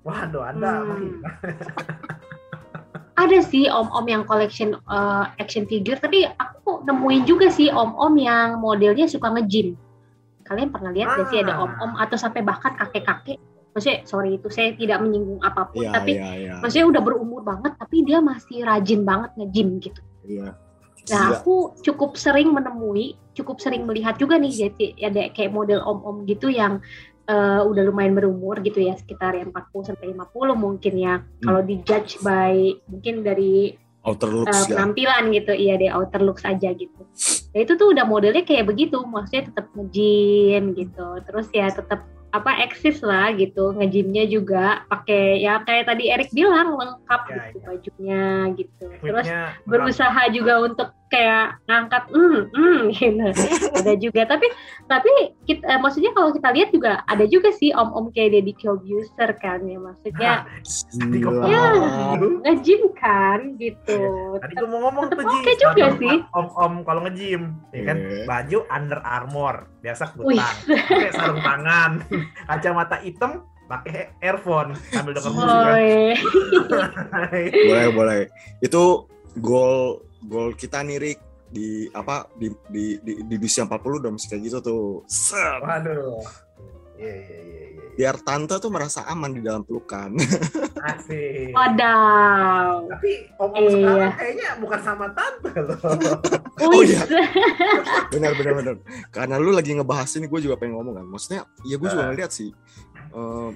Waduh, Anda Hmm. ada sih om-om yang collection uh, action figure, tapi aku nemuin juga sih om-om yang modelnya suka nge-gym. Kalian pernah lihat nggak sih ada Ah. om-om atau sampai bahkan kakek-kakek? Maksudnya sorry itu saya tidak menyinggung apa pun, Iya, tapi iya, iya. maksudnya udah berumur banget, tapi dia masih rajin banget nge-gym gitu. Iya. Nah, aku cukup sering menemui, cukup sering melihat juga nih jadi ada kayak model om-om gitu yang eh, udah lumayan berumur gitu ya, sekitar yang 40 sampai 50 mungkin ya. Kalau dijudge by mungkin dari Outer eh, looks ya. penampilan gitu, iya deh outer looks aja gitu. Nah, itu tuh udah modelnya kayak begitu, maksudnya tetap nge-gym gitu. Terus ya tetap apa eksis lah gitu nge-gymnya juga pakai ya kayak tadi Erik bilang lengkap Ya, gitu ya. bajunya gitu terus berusaha juga untuk kayak ngangkat hmm hmm gitu ada juga tapi tapi kita, eh, maksudnya kalau kita lihat juga ada juga sih om om kayak Deddy Corbuzier kan ya maksudnya. Ya. nge-gym kan gitu Tadi gue mau ngomong tuh oke juga sih. Om-om kalau nge-gym, ya kan Iya. baju Under Armour, biasa kutang, pakai sarung tangan, kacamata hitam, pakai earphone sambil denger musik kan. Boleh boleh itu gol gol kita nih Rick di apa di di di, di usia 40 udah mesti kayak gitu tuh Set. Waduh. Iya iya iya iya. biar tante tuh merasa aman di dalam pelukan Asik. Wadaw. Tapi om-om Iya. sekarang kayaknya bukan sama tante loh. Oh, iya. benar benar benar karena lu lagi ngebahas ini gue juga pengen ngomong kan maksudnya ya gue juga Ah. ngeliat sih eh,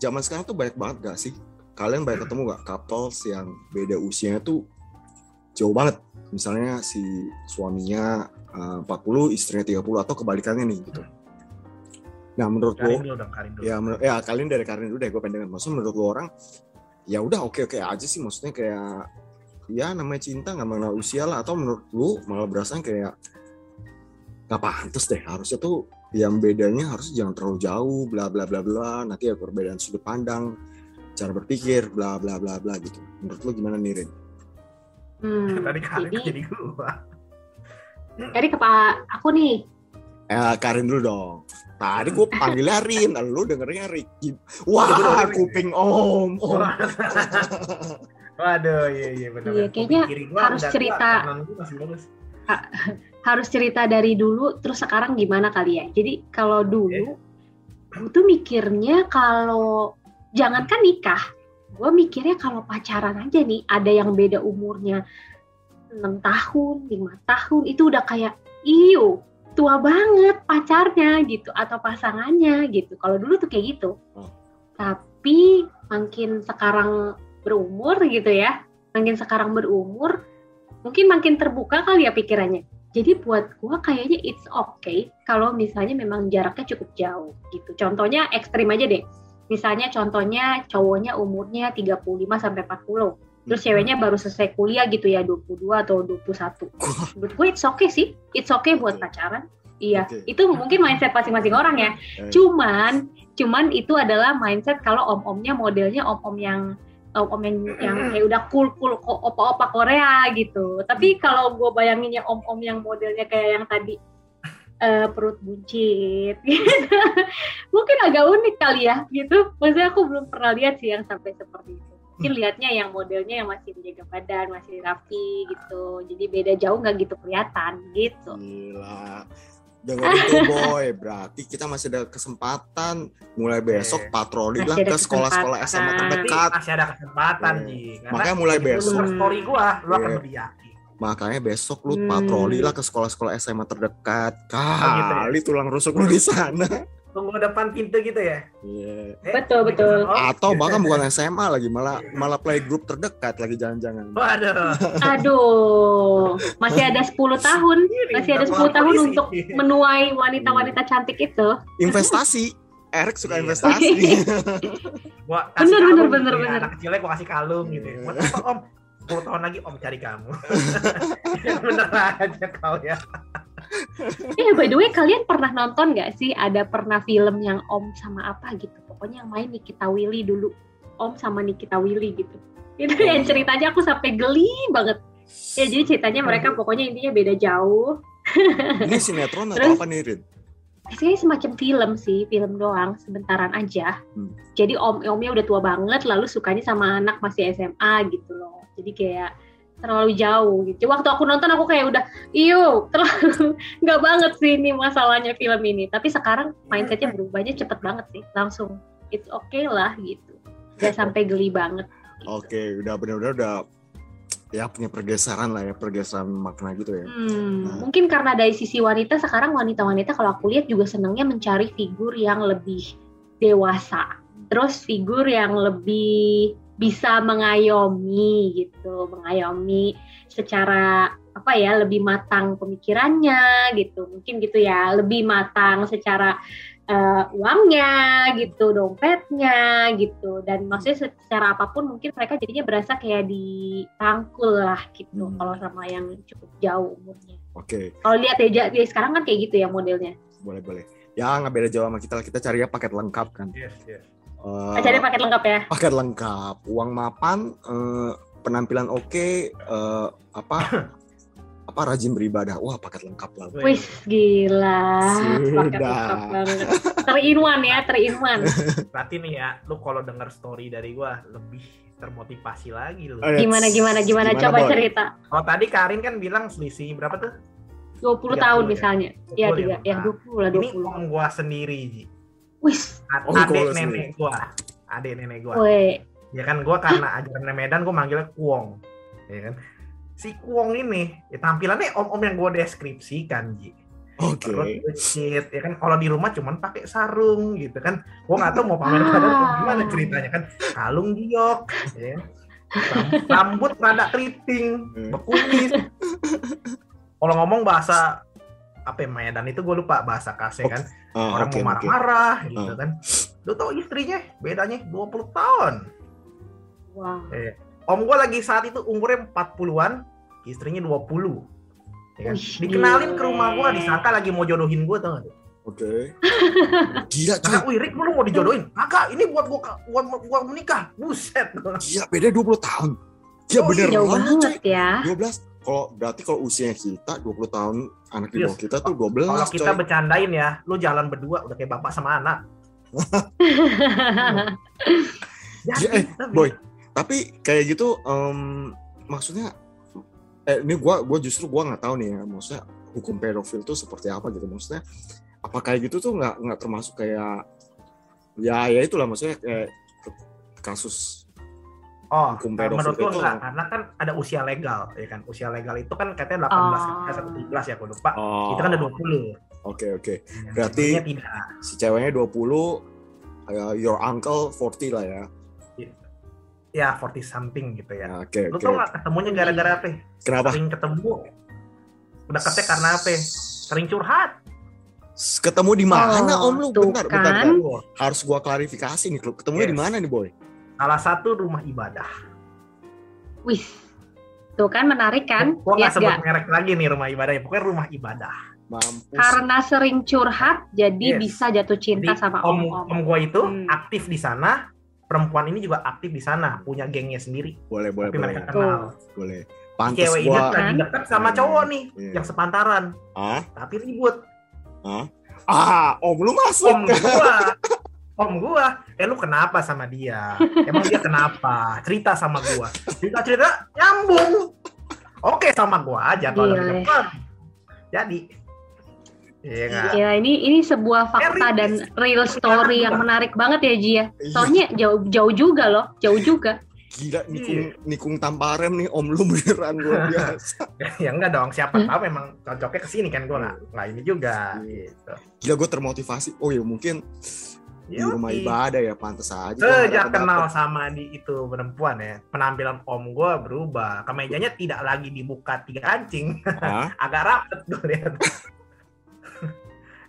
zaman sekarang tuh banyak banget gak sih kalian banyak ketemu gak couples yang beda usianya tuh jauh banget. Misalnya si suaminya eh, 40 istrinya 30 atau kebalikannya nih gitu. Nah menurut lo Karin dulu dong, Karin dulu. ya menurut ya kalian dari Karin dulu deh gue pengen dengar maksudnya menurut lo orang ya udah oke oke aja sih. Maksudnya kayak ya namanya cinta nggak mengenal usia lah. Atau menurut lu malah berasa kayak nggak pantas deh. Harusnya tuh yang bedanya harus jangan terlalu jauh bla bla bla bla. Nanti ada perbedaan sudut pandang cara berpikir bla bla bla bla gitu. Menurut lu gimana nih Rin? Hmm, Tadi Karin jadi jadi gua. jadi ke Pak aku nih Eh, Karin dulu dong. Tadi gue panggilnya Rin, lu dengernya Ricky. Wah, Iya, kuping om, om. Waduh, iya iya benar. Iya, kayaknya harus cerita. gua bagus. harus cerita dari dulu terus sekarang gimana kali ya jadi kalau dulu gue tuh mikirnya kalau jangankan nikah gue mikirnya kalau pacaran aja nih ada yang beda umurnya 6 tahun 5 tahun itu udah kayak iyo tua banget pacarnya gitu atau pasangannya gitu kalau dulu tuh kayak gitu Oh. tapi makin sekarang berumur gitu ya makin sekarang berumur mungkin makin terbuka kali ya pikirannya jadi buat gua kayaknya it's okay kalau misalnya memang jaraknya cukup jauh gitu. Contohnya ekstrim aja deh. Misalnya contohnya cowoknya umurnya 35 sampai 40. Terus ceweknya baru selesai kuliah gitu ya 22 atau 21. Menurut gue it's okay sih. It's okay buat pacaran. Iya, Oke. itu mungkin mindset masing-masing orang ya. Eh, Cuman cuman itu adalah mindset kalau om-omnya modelnya om-om yang om-om yang, yang kayak udah cool cool opa-opa Korea gitu. Tapi kalau gue bayanginnya om-om yang modelnya kayak yang tadi eh, perut buncit gitu. Mungkin agak unik kali ya gitu. Maksudnya aku belum pernah lihat sih yang sampai seperti itu. Mungkin lihatnya yang modelnya yang masih menjaga badan, masih rapi gitu. Jadi beda jauh nggak gitu kelihatan gitu. Gila. Dengerin tuh boy, berarti kita masih ada kesempatan mulai besok Oke. patroli lah ke sekolah-sekolah SMA terdekat. masih ada kesempatan Iya. Karena Makanya mulai itu besok. story gua, lu akan Iya. Makanya besok lu Hmm. patroli lah ke sekolah-sekolah SMA terdekat. Oh, gitu ya? Kali tulang rusuk lu di sana. Tunggu depan pintu gitu ya. Iya. Eh, Betul, betul. oh, Atau gitu. bahkan bukan SMA lagi, malah malah playgroup terdekat lagi jangan-jangan. Waduh. Aduh, masih ada 10 tahun, masih ada 10 tahun untuk menuai wanita-wanita cantik itu. Investasi. Erik suka Iya. investasi. Gua kasih Bener, kalung bener, gitu bener, ya. bener. Anak kecilnya gua kasih kalung gitu ya. Buat apa om? 10 tahun lagi om cari kamu. bener aja kau ya. Eh, by the way, kalian pernah nonton nggak sih ada pernah film yang Om sama apa gitu? Pokoknya yang main Nikita Willy dulu. Om sama Nikita Willy gitu. Itu yang ceritanya aku sampai geli banget. Ya, jadi ceritanya mereka pokoknya intinya beda jauh. Ini sinetron atau Terus? apa nih, Rin? Kayaknya semacam film sih, film doang, sebentaran aja. Hmm. Jadi om omnya udah tua banget, lalu sukanya sama anak masih SMA gitu loh. Jadi kayak terlalu jauh gitu. Waktu aku nonton aku kayak udah, iyo terlalu nggak banget sih ini masalahnya film ini. Tapi sekarang mindsetnya berubahnya cepet banget sih, langsung it's okay lah gitu. Gak sampai geli banget. Oke, udah benar-benar udah ya punya pergeseran lah ya, pergeseran makna gitu ya. Hmm, Nah. mungkin karena dari sisi wanita sekarang wanita-wanita kalau aku lihat juga senangnya mencari figur yang lebih dewasa, terus figur yang lebih bisa mengayomi gitu, mengayomi secara apa ya lebih matang pemikirannya gitu, mungkin gitu ya, lebih matang secara eh, uangnya gitu, dompetnya gitu, dan maksudnya secara apa pun mungkin mereka jadinya berasa kayak dirangkul lah gitu, Hmm. kalau sama yang cukup jauh umurnya. Oke, Kalau lihat ya ya sekarang kan kayak gitu ya modelnya. boleh-boleh. Ya nggak beda jauh sama kita lah, kita cari ya paket lengkap kan. Yes, yes. Cari paket lengkap ya. paket lengkap, uang mapan, eh, penampilan oke, eh, apa apa rajin beribadah. Wah, paket lengkap lah. Wih, gila. Sudah. Paket lengkap banget. Ya, one. Berarti nih ya, lu kalau denger story dari gua lebih termotivasi lagi lu. Eh, Gimana gimana gimana, Gimana, coba Boy? cerita. Kalau tadi Karin kan bilang selisih berapa tuh? 20 30 tahun ya? misalnya. Ya 20 tiga, ya Nah, 20 lah Ini 20. om gua sendiri, Ji. Wis, Ad- Oh, kalau nenek gua. Adek nenek gua. woi. Ya kan gua karena ajaran Medan gua manggilnya Kuong. Ya kan? Si Kuong ini ya tampilannya om-om yang gua deskripsikan, Ji. Oke. Buncit, ya kan kalau di rumah cuman pakai sarung gitu kan gua nggak tahu mau pamer pada gimana ceritanya kan kalung giok ya Ram- rambut rada keriting bekumis kalau ngomong bahasa apa ya Medan itu gue lupa bahasa kase kan Ah, orang oke, mau marah-marah gitu Ah. kan lu tau istrinya bedanya 20 tahun Wow. om gue lagi saat itu umurnya 40-an istrinya 20 ya kan? Wih, dikenalin ke rumah gue disangka lagi mau jodohin gue tau gak Oke. Gila cuy. Kata, wih Rick lu mau dijodohin? Kakak, ini buat gua buat, buat menikah. Buset. Gila beda 20 tahun. Iya Oh, bener Jauh banget banget cuy. ya. 12. Kalau berarti kalau usianya kita 20 tahun anak di bawah kita tuh 12 Kalau kita coy. bercandain ya, lu jalan berdua udah kayak bapak sama anak. Jadi, eh, tapi- Boy, tapi kayak gitu em, maksudnya eh ini gua gua justru gua nggak tahu nih ya maksudnya hukum pedofil tuh seperti apa gitu maksudnya apa kayak gitu tuh nggak nggak termasuk kayak ya ya itulah maksudnya kayak kasus Oh, hukum eh, pedofil menurut gua itu- enggak, karena kan ada usia legal, ya kan? Usia legal itu kan katanya 18 Oh. atau 17 ya, gua lupa. oh Itu kan ada 20. oke oke Ya, Berarti- tidak. si ceweknya 20 eh, your uncle 40 lah ya Ya, 40 something gitu ya. Oke Lu oke tau nggak ketemunya gara-gara apa? kenapa Sering ketemu. Udah ketemu karena apa? Sering curhat. ketemu di mana Oh, om lu bentar, kan. bentar bentar harus gua klarifikasi nih klub ketemunya di Yes. mana nih boy Salah satu rumah ibadah. Wih. Tuh kan menarik kan? Gua Lihat nggak sebut merek lagi nih rumah ibadah ya. Pokoknya rumah ibadah. mampus Karena sering curhat jadi Yes. bisa jatuh cinta Jadi, sama om om-om. om gue itu Hmm. aktif di sana. Perempuan ini juga aktif di sana, punya gengnya sendiri. boleh boleh Tapi boleh mereka kenal. boleh Si pantas Cewek ini gua lagi Kan? dekat sama cowok nih, Iya. yang sepantaran, ah tapi ribut. ah om lu masuk Om gua, om gua, eh lu kenapa sama dia? Emang dia kenapa? Cerita sama gua. Cerita cerita nyambung. Oke sama gua aja kalau lebih dekat. Jadi, iya nggak? Ya ini ini sebuah fakta dan real story yang menarik banget ya Ji ya. Iya. Soalnya jauh jauh juga loh, jauh juga. gila nikung Iya. nikung tanpa rem nih om lu beneran luar biasa ya enggak dong, siapa Hmm. tahu memang cocoknya ke sini kan gua nggak nggak ini juga Iya. gitu. gila gue termotivasi oh ya mungkin di rumah ibadah ya pantas aja Sejak kenal dapet. sama di itu perempuan ya, penampilan om gue berubah. Kemejanya tidak lagi dibuka tiga kancing, agak rapet gue lihat.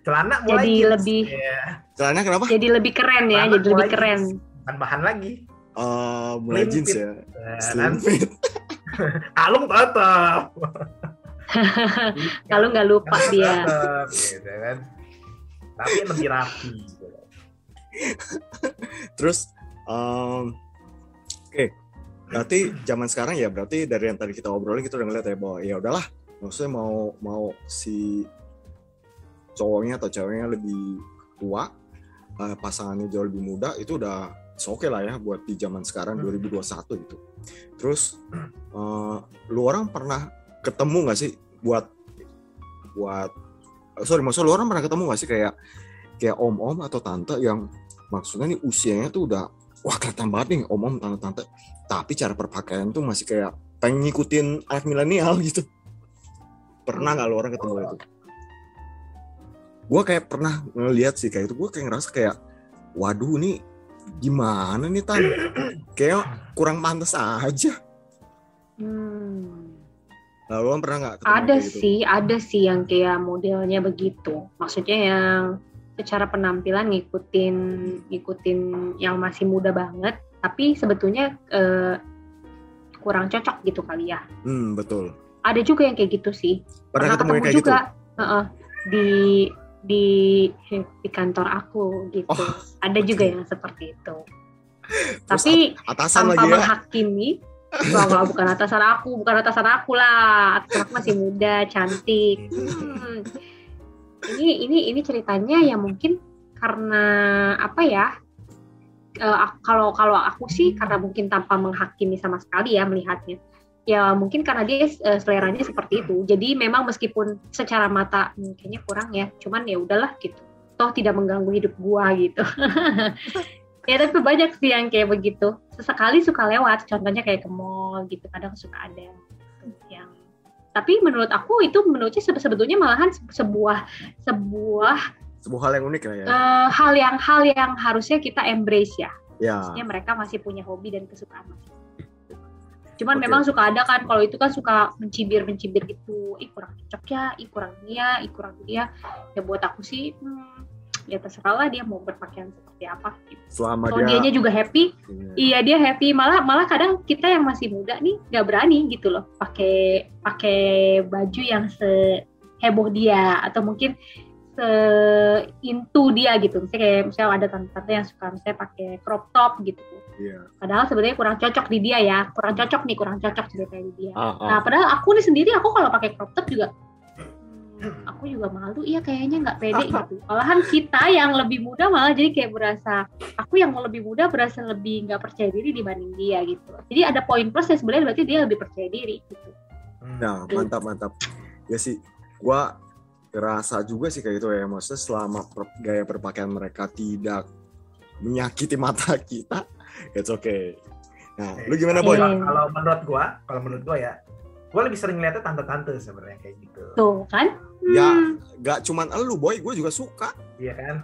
Celana mulai Jadi jeans. lebih- Iya, celana kenapa Jadi lebih keren ya, celana jadi lebih keren. Bukan bahan lagi. Eh, mulai Slim jeans fit. ya Ya, slim fit Kalung tetap. Kalau nggak lupa dia. Tetap, gitu kan. Tapi lebih rapi. terus em, oke berarti zaman sekarang ya berarti dari yang tadi kita obrolin kita udah ngeliat ya bahwa ya udahlah maksudnya mau mau si cowoknya atau ceweknya lebih tua eh, pasangannya jauh lebih muda itu udah oke lah ya buat di zaman sekarang Hmm. 2021 gitu. Terus eh, lu orang pernah ketemu nggak sih buat buat sorry maksud lu orang pernah ketemu nggak sih kayak kayak om-om atau tante yang maksudnya nih usianya tuh udah wah kelihatan banget nih om-om tante-tante tapi cara berpakaian tuh masih kayak pengen ngikutin anak milenial gitu. Pernah nggak lu orang ketemu itu? Gue kayak pernah ngeliat sih kayak itu gue kayak ngerasa kayak waduh nih gimana nih tan kayak kurang pantas aja Hmm. lalu pernah nggak Ada gitu? sih, ada sih yang kayak modelnya begitu. Maksudnya yang secara penampilan ngikutin ngikutin yang masih muda banget, tapi sebetulnya eh, kurang cocok gitu kali ya. hmm betul Ada juga yang kayak gitu sih. pernah, ketemu yang kayak gitu juga Heeh, di di di kantor aku gitu. Oh, ada juga oke. yang seperti itu. Terus Tapi atasan tanpa lagi ya menghakimi Wah, wah, bukan atasan aku, bukan atasan aku lah. Atasan aku masih muda, cantik. Hmm. Ini ini ini ceritanya ya mungkin karena apa ya? ak- kalau aku sih karena mungkin tanpa menghakimi sama sekali ya melihatnya. Ya mungkin karena dia eh, seleranya seperti itu. Jadi memang meskipun secara mata hmm, kayaknya kurang ya, cuman ya udahlah gitu. Toh tidak mengganggu hidup gua gitu. ya tapi banyak sih yang kayak begitu. Sesekali suka lewat, contohnya kayak ke mall gitu, kadang suka ada yang tapi menurut aku itu menurutnya sebe- sebetulnya malahan se- sebuah sebuah sebuah hal yang unik lah ya. eh, hal yang hal yang harusnya kita embrace ya. Ya. Maksudnya mereka masih punya hobi dan kesukaan cuman Oke. memang suka ada kan kalau itu kan suka mencibir mencibir gitu. Ih kurang cocok ya ih kurang dia ih kurang dia. Ya buat aku sih hmm, ya terserah lah dia mau berpakaian seperti apa gitu. selama kalau dia dianya juga happy Iya dia happy malah malah kadang kita yang masih muda nih nggak berani gitu loh pakai pakai baju yang seheboh dia atau mungkin se into dia gitu misalnya kayak misalnya ada tante-tante yang suka misalnya pakai crop top gitu Iya. padahal sebenarnya kurang cocok di dia ya kurang cocok nih kurang cocok ceritanya di dia Ah, ah. nah padahal aku nih sendiri aku kalau pakai crop top juga aku juga malu iya kayaknya nggak pede gitu malahan kita yang lebih muda malah jadi kayak berasa aku yang mau lebih muda berasa lebih nggak percaya diri dibanding dia gitu jadi ada poin plus ya sebenarnya berarti dia lebih percaya diri gitu Hmm. Nah, mantap mantap. Ya sih, gua ngerasa juga sih kayak gitu ya. Maksudnya selama per- gaya berpakaian mereka tidak menyakiti mata kita, it's okay. Nah, lu gimana boy? Kalau- menurut gua, kalau menurut gua ya, gua lebih sering ngeliatnya tante-tante sebenarnya kayak gitu. tuh kan Ya. Hmm. Gak cuman elu boy, gue juga suka. Iya kan?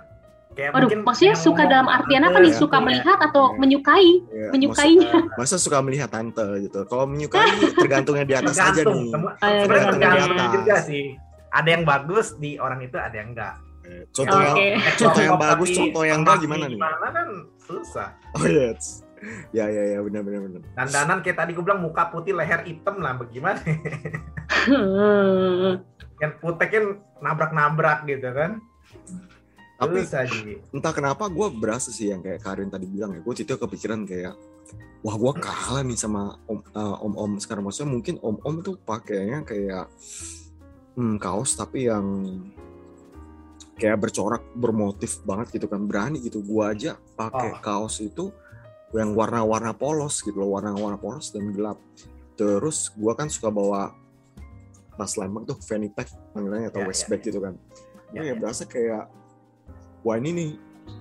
Kayak Waduh, mungkin maksudnya suka dalam artian apa nih? ya, Suka iya. melihat atau Iya. menyukai? Ya, Menyukainya? Masa, masa suka melihat tante gitu. Kalau menyukai tergantungnya di atas aja nih. semua Oh, iya, sebenarnya tergantung di tergantung atas. juga sih. Ada yang bagus di orang itu, ada yang enggak. Eh, Contoh yang Oke. contoh yang bagus, contoh yang enggak gimana nih? Gimana kan susah. Oh yes. Ya ya ya benar benar benar. Dandanan kayak tadi gue bilang muka putih, leher hitam lah, bagaimana? Yang kan nabrak-nabrak gitu kan. Tapi entah kenapa gue berasa sih yang kayak Karin tadi bilang ya gue itu kepikiran kayak wah gue kalah nih sama om eh, om om sekarang. Maksudnya mungkin om om tuh pakainya kayak hmm, kaos tapi yang kayak bercorak bermotif banget gitu kan. Berani gitu. Gue aja pakai Oh. kaos itu yang warna-warna polos gitu loh. Warna-warna polos dan gelap. Terus gue kan suka bawa tas lembang tuh fanny pack panggilannya atau Ya, waist ya, bag gitu kan Ya, gue ya ya. berasa kayak wah ini nih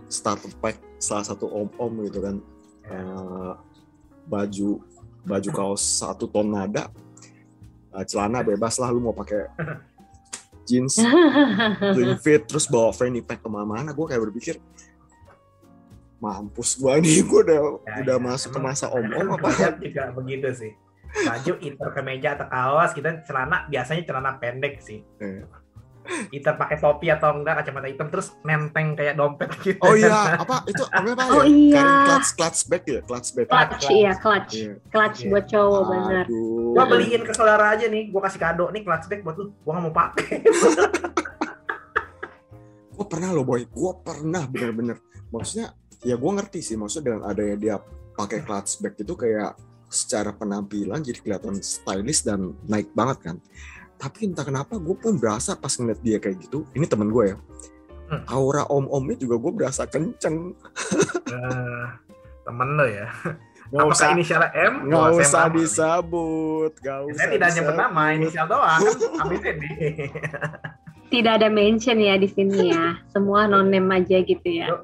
starter pack salah satu om-om gitu kan Ya. Eh, baju baju kaos satu ton nada eh, celana bebas lah lu mau pakai jeans slim fit terus bawa fanny pack ke mana-mana gue kayak berpikir mampus gue nih gue udah Ya, udah ya. masuk ke masa om-om Emang apa banyak juga begitu sih. Baju iter kemeja atau kaos, kita celana biasanya celana pendek sih. Iter pakai topi atau enggak kacamata hitam terus nenteng kayak dompet gitu. oh iya apa itu apa apa Oh ya iya. Clutch clutch bag ya clutch bag clutch iya clutch Iya. clutch Iya. buat cowok benar Aduh. Gua beliin ke saudara aja nih, gua kasih kado nih clutch bag buat lu. Gua nggak mau pakai. gue pernah loh boy gue pernah bener-bener maksudnya ya gue ngerti sih maksudnya dengan adanya dia pakai clutch bag itu kayak secara penampilan jadi kelihatan stylish dan naik banget kan tapi entah kenapa gue pun berasa pas ngeliat dia kayak gitu ini temen gue ya Hmm. aura om-omnya juga gue berasa kenceng Nah, temen lo ya. Nggak Apakah usah, inisialnya M? nggak Wah, saya usah nih. disebut. Nggak usah Saya tidak nyebut nama, inisial doang. Kan ABCD. Tidak ada mention ya di sini ya. Semua non name aja gitu ya.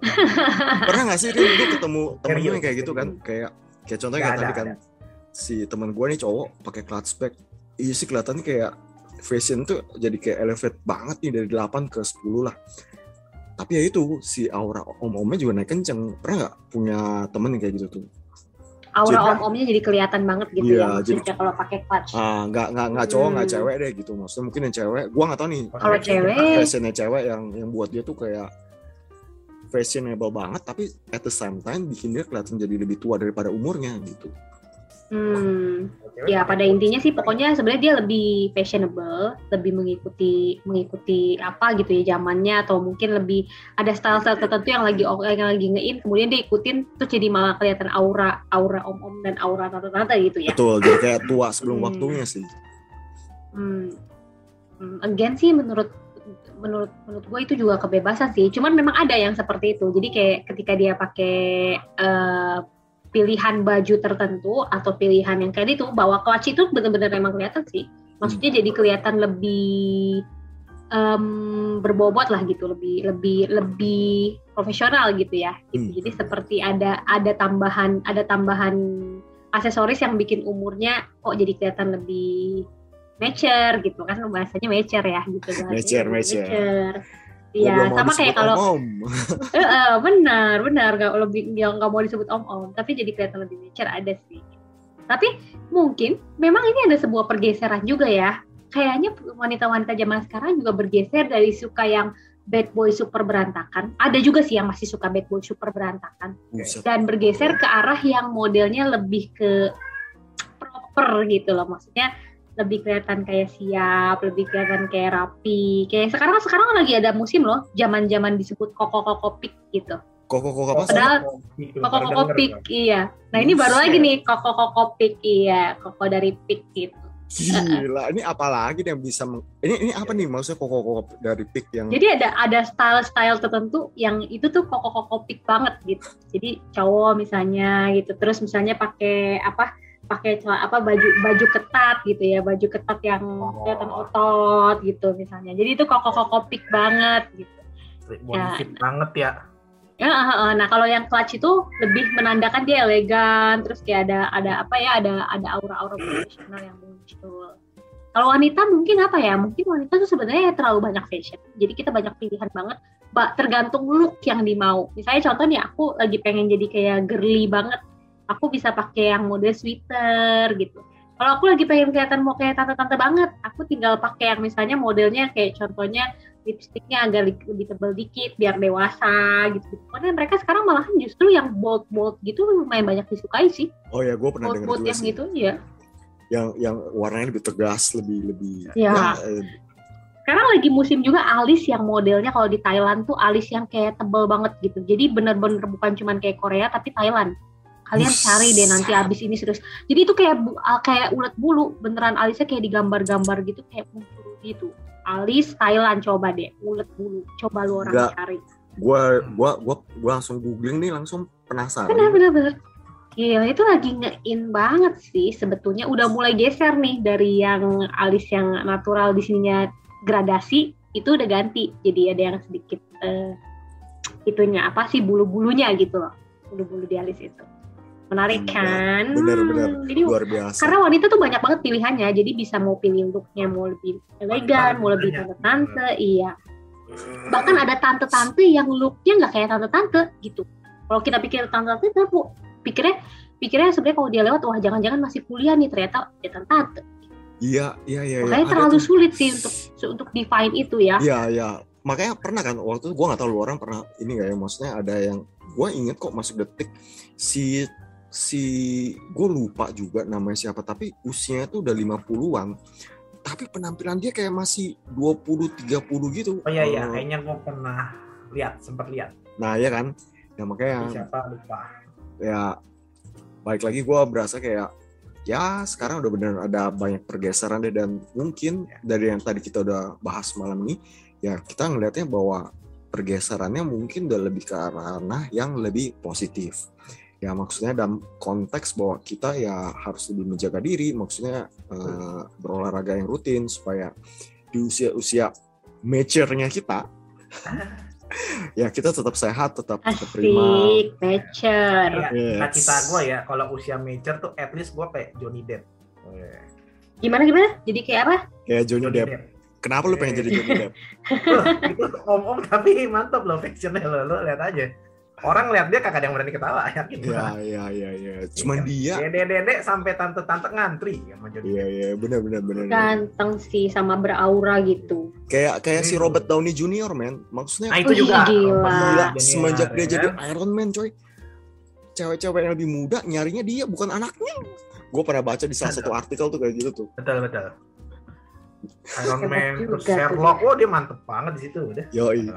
Pernah nggak sih Rin, lu ketemu temen yang kayak gitu kan? Kayak kayak contohnya kayak ada, tadi kan si teman gue nih cowok pakai clutch bag. Iya sih kelihatannya kayak fashion tuh jadi kayak elevate banget nih dari 8 ke 10 lah. Tapi ya itu si aura om-omnya juga naik kenceng. Pernah nggak punya temen yang kayak gitu tuh? Aura om-omnya jadi kelihatan banget gitu Iya, ya jadi- kalau pakai clutch. Ah, nggak nggak nggak cowok nggak Hmm. cewek deh gitu. Maksudnya mungkin yang cewek, gua nggak tahu nih. Kalau cewek- fashionnya cewek yang yang buat dia tuh kayak fashionable banget, tapi at the same time bikin dia kelihatan jadi lebih tua daripada umurnya gitu. Hmm, ya pada intinya sih pokoknya sebenarnya dia lebih fashionable, lebih mengikuti mengikuti apa gitu ya zamannya atau mungkin lebih ada style-style tertentu yang lagi yang lagi ngein kemudian dia ikutin terus jadi malah kelihatan aura aura om-om dan aura tante-tante gitu ya. Betul, jadi kayak tua sebelum Hmm. waktunya sih. Hmm. Hmm, Again sih menurut menurut menurut gue itu juga kebebasan sih. Cuman memang ada yang seperti itu. Jadi kayak ketika dia pakai eh, pilihan baju tertentu atau pilihan yang kayak itu bawa clutch itu benar-benar memang kelihatan sih. Maksudnya jadi kelihatan lebih em, berbobot lah gitu, lebih lebih lebih profesional gitu ya. Gitu. Hmm. Jadi seperti ada ada tambahan ada tambahan aksesoris yang bikin umurnya kok jadi kelihatan lebih mature gitu kan bahasanya mature ya gitu bahasanya Mature, mature. mature. Iya, sama kayak kalau om-om. Eh, eh, benar, benar nggak lebih yang nggak mau disebut om-om, tapi jadi kelihatan lebih mature ada sih. Tapi mungkin memang ini ada sebuah pergeseran juga ya. Kayaknya wanita-wanita zaman sekarang juga bergeser dari suka yang bad boy super berantakan. Ada juga sih yang masih suka bad boy super berantakan dan bergeser ke arah yang modelnya lebih ke proper gitu loh. Maksudnya lebih kelihatan kayak siap, lebih kelihatan kayak rapi. Kayak sekarang sekarang lagi ada musim loh, zaman-zaman disebut koko-koko pik gitu. Kok kok kok apa sih? Padahal Gitu, Koko baru koko denger pik, gua. iya. Nah ini baru lagi nih koko koko pik, iya. Koko dari pik gitu. Gila, ini apa lagi yang bisa meng- ini ini apa nih maksudnya kok kok kok dari pick yang Jadi ada ada style-style tertentu yang itu tuh koko koko pik banget gitu. Jadi cowok misalnya gitu, terus misalnya pakai apa? Pakai apa baju baju ketat gitu ya, baju ketat yang Oh. kelihatan otot gitu misalnya. Jadi itu koko koko pik banget gitu. Ya. banget ya. Ya, nah kalau yang clutch itu lebih menandakan dia elegan, terus kayak ada ada apa ya, ada ada aura-aura profesional yang muncul. Kalau wanita mungkin apa ya? Mungkin wanita tuh sebenarnya terlalu banyak fashion. Jadi kita banyak pilihan banget. Tergantung look yang dimau. Misalnya contoh nih, aku lagi pengen jadi kayak girly banget. Aku bisa pakai yang model sweater gitu. Kalau aku lagi pengen kelihatan mau kayak tante-tante banget, aku tinggal pakai yang misalnya modelnya kayak contohnya lipstiknya agak lebih tebal dikit biar dewasa gitu. Karena mereka sekarang malahan justru yang bold bold gitu lumayan banyak disukai sih. Oh ya, gue pernah Bold dengar bold yang sih. gitu ya. Yang yang warnanya lebih tegas, lebih lebih Ya. eh, Sekarang lagi musim juga alis yang modelnya kalau di Thailand tuh alis yang kayak tebel banget gitu. Jadi bener-bener bukan cuman kayak Korea tapi Thailand. Kalian cari deh nanti abis ini serius. Jadi itu kayak kayak ulet bulu, beneran alisnya kayak digambar-gambar gitu kayak muncul gitu. Alis Thailand coba deh, ulet bulu. Coba lu orang Nggak. cari. gua gua gua gua langsung googling nih langsung penasaran. Bener bener bener. Gila itu lagi nge-in banget sih sebetulnya udah mulai geser nih dari yang alis yang natural di sininya gradasi itu udah ganti jadi ada yang sedikit eh, itunya apa sih bulu-bulunya gitu loh bulu-bulu di alis itu menarik Iya, kan bener-bener. jadi Luar biasa. karena wanita tuh banyak banget pilihannya jadi bisa mau pilih looknya mau lebih elegan mau lebih tante-tante iya bahkan ada tante-tante yang looknya nggak kayak tante-tante gitu. Kalau kita pikir tante-tante, kita bu, pikirnya pikirnya sebenarnya kalau dia lewat, wah jangan-jangan masih kuliah nih ternyata dia tante. Iya, iya, iya. iya. Makanya Ada terlalu tuh. sulit sih untuk untuk define itu ya. Iya, iya. Makanya pernah kan waktu itu gue nggak tahu lu orang pernah ini nggak ya maksudnya ada yang gue inget kok masuk detik si si gue lupa juga namanya siapa tapi usianya tuh udah 50-an tapi penampilan dia kayak masih 20 30 gitu. Oh iya iya, Eh, kayaknya gue pernah lihat, sempat lihat. Nah, ya kan. Ya makanya Siapa lupa. ya baik lagi gue berasa kayak ya sekarang udah bener ada banyak pergeseran deh dan mungkin dari yang tadi kita udah bahas malam ini ya kita ngelihatnya bahwa pergeserannya mungkin udah lebih ke arah yang lebih positif ya maksudnya dalam konteks bahwa kita ya harus lebih menjaga diri maksudnya eh, berolahraga yang rutin supaya di usia-usia mature-nya kita ya kita tetap sehat tetap tetap prima Asik, nature. Iya, Yes. Nah, cita gue ya, kalau usia major tuh at least gue kayak Johnny Depp. Gimana gimana? Jadi kayak apa? kayak Johnny Depp kenapa lu pengen jadi Johnny Depp Loh, itu om-om tapi mantap loh factionnya lo, lo lihat aja. Orang lihat dia kagak ada yang berani ketawa, yakin ya gua. ya ya ya cuman dia Dede-dede sampai tante-tante ngantri sama Johnny iya Depp. iya benar benar benar Ganteng sih sama beraura gitu. kayak kayak si Hmm. Robert Downey Jr. man maksudnya Nah itu juga gila. Gila, semenjak dia ya jadi kan? Iron Man coy cewek-cewek yang lebih muda nyarinya dia bukan anaknya gue pernah baca di salah satu artikel tuh kayak gitu tuh betul betul. Iron Man terus Sherlock, oh dia mantep banget di situ udah. yoi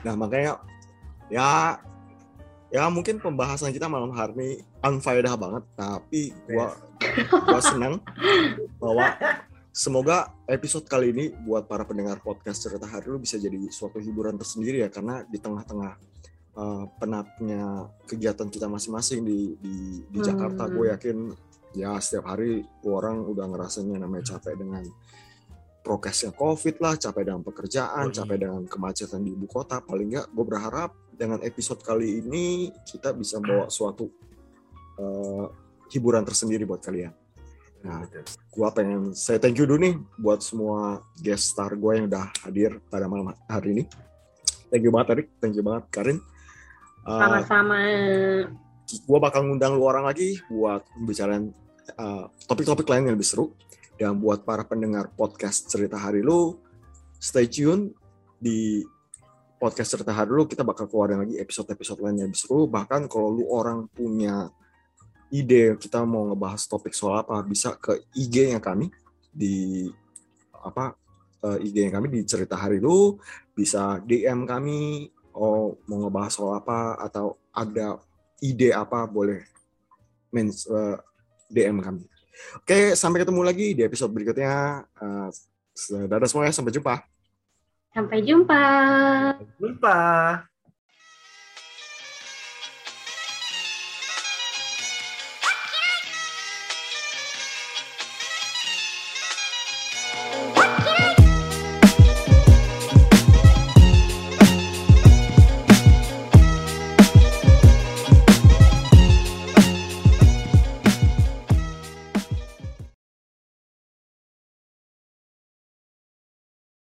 nah makanya ya ya mungkin pembahasan kita malam hari ini unfaedah banget tapi gua gua senang bahwa semoga episode kali ini buat para pendengar podcast cerita hari lu bisa jadi suatu hiburan tersendiri ya karena di tengah-tengah uh, penatnya kegiatan kita masing-masing di di, di Hmm. Jakarta gue yakin ya setiap hari orang udah ngerasain yang namanya capek dengan prokesnya COVID lah, capek dengan pekerjaan, Oh, iya. capek dengan kemacetan di ibu kota. Paling nggak, gue berharap dengan episode kali ini kita bisa bawa suatu uh, hiburan tersendiri buat kalian. Nah, gue pengen saya thank you dulu nih buat semua guest star gue yang udah hadir pada malam hari ini. Thank you banget Erik, thank you banget Karin. Uh, Sama-sama. gue bakal ngundang lu orang lagi buat pembicaraan uh, topik-topik lain yang lebih seru. Dan buat para pendengar podcast cerita hari lu, stay tune di podcast cerita hari lu. Kita bakal keluarin lagi episode-episode lain yang lebih seru. Bahkan kalau lu orang punya ide kita mau ngebahas topik soal apa, bisa ke IG-nya kami di apa eh, IG yang kami di cerita hari lu, bisa DM kami oh mau ngebahas soal apa atau ada ide apa boleh mens, eh, DM kami. Oke, sampai ketemu lagi di episode berikutnya. Eh, dadah semuanya, sampai jumpa. Sampai jumpa. Lupa.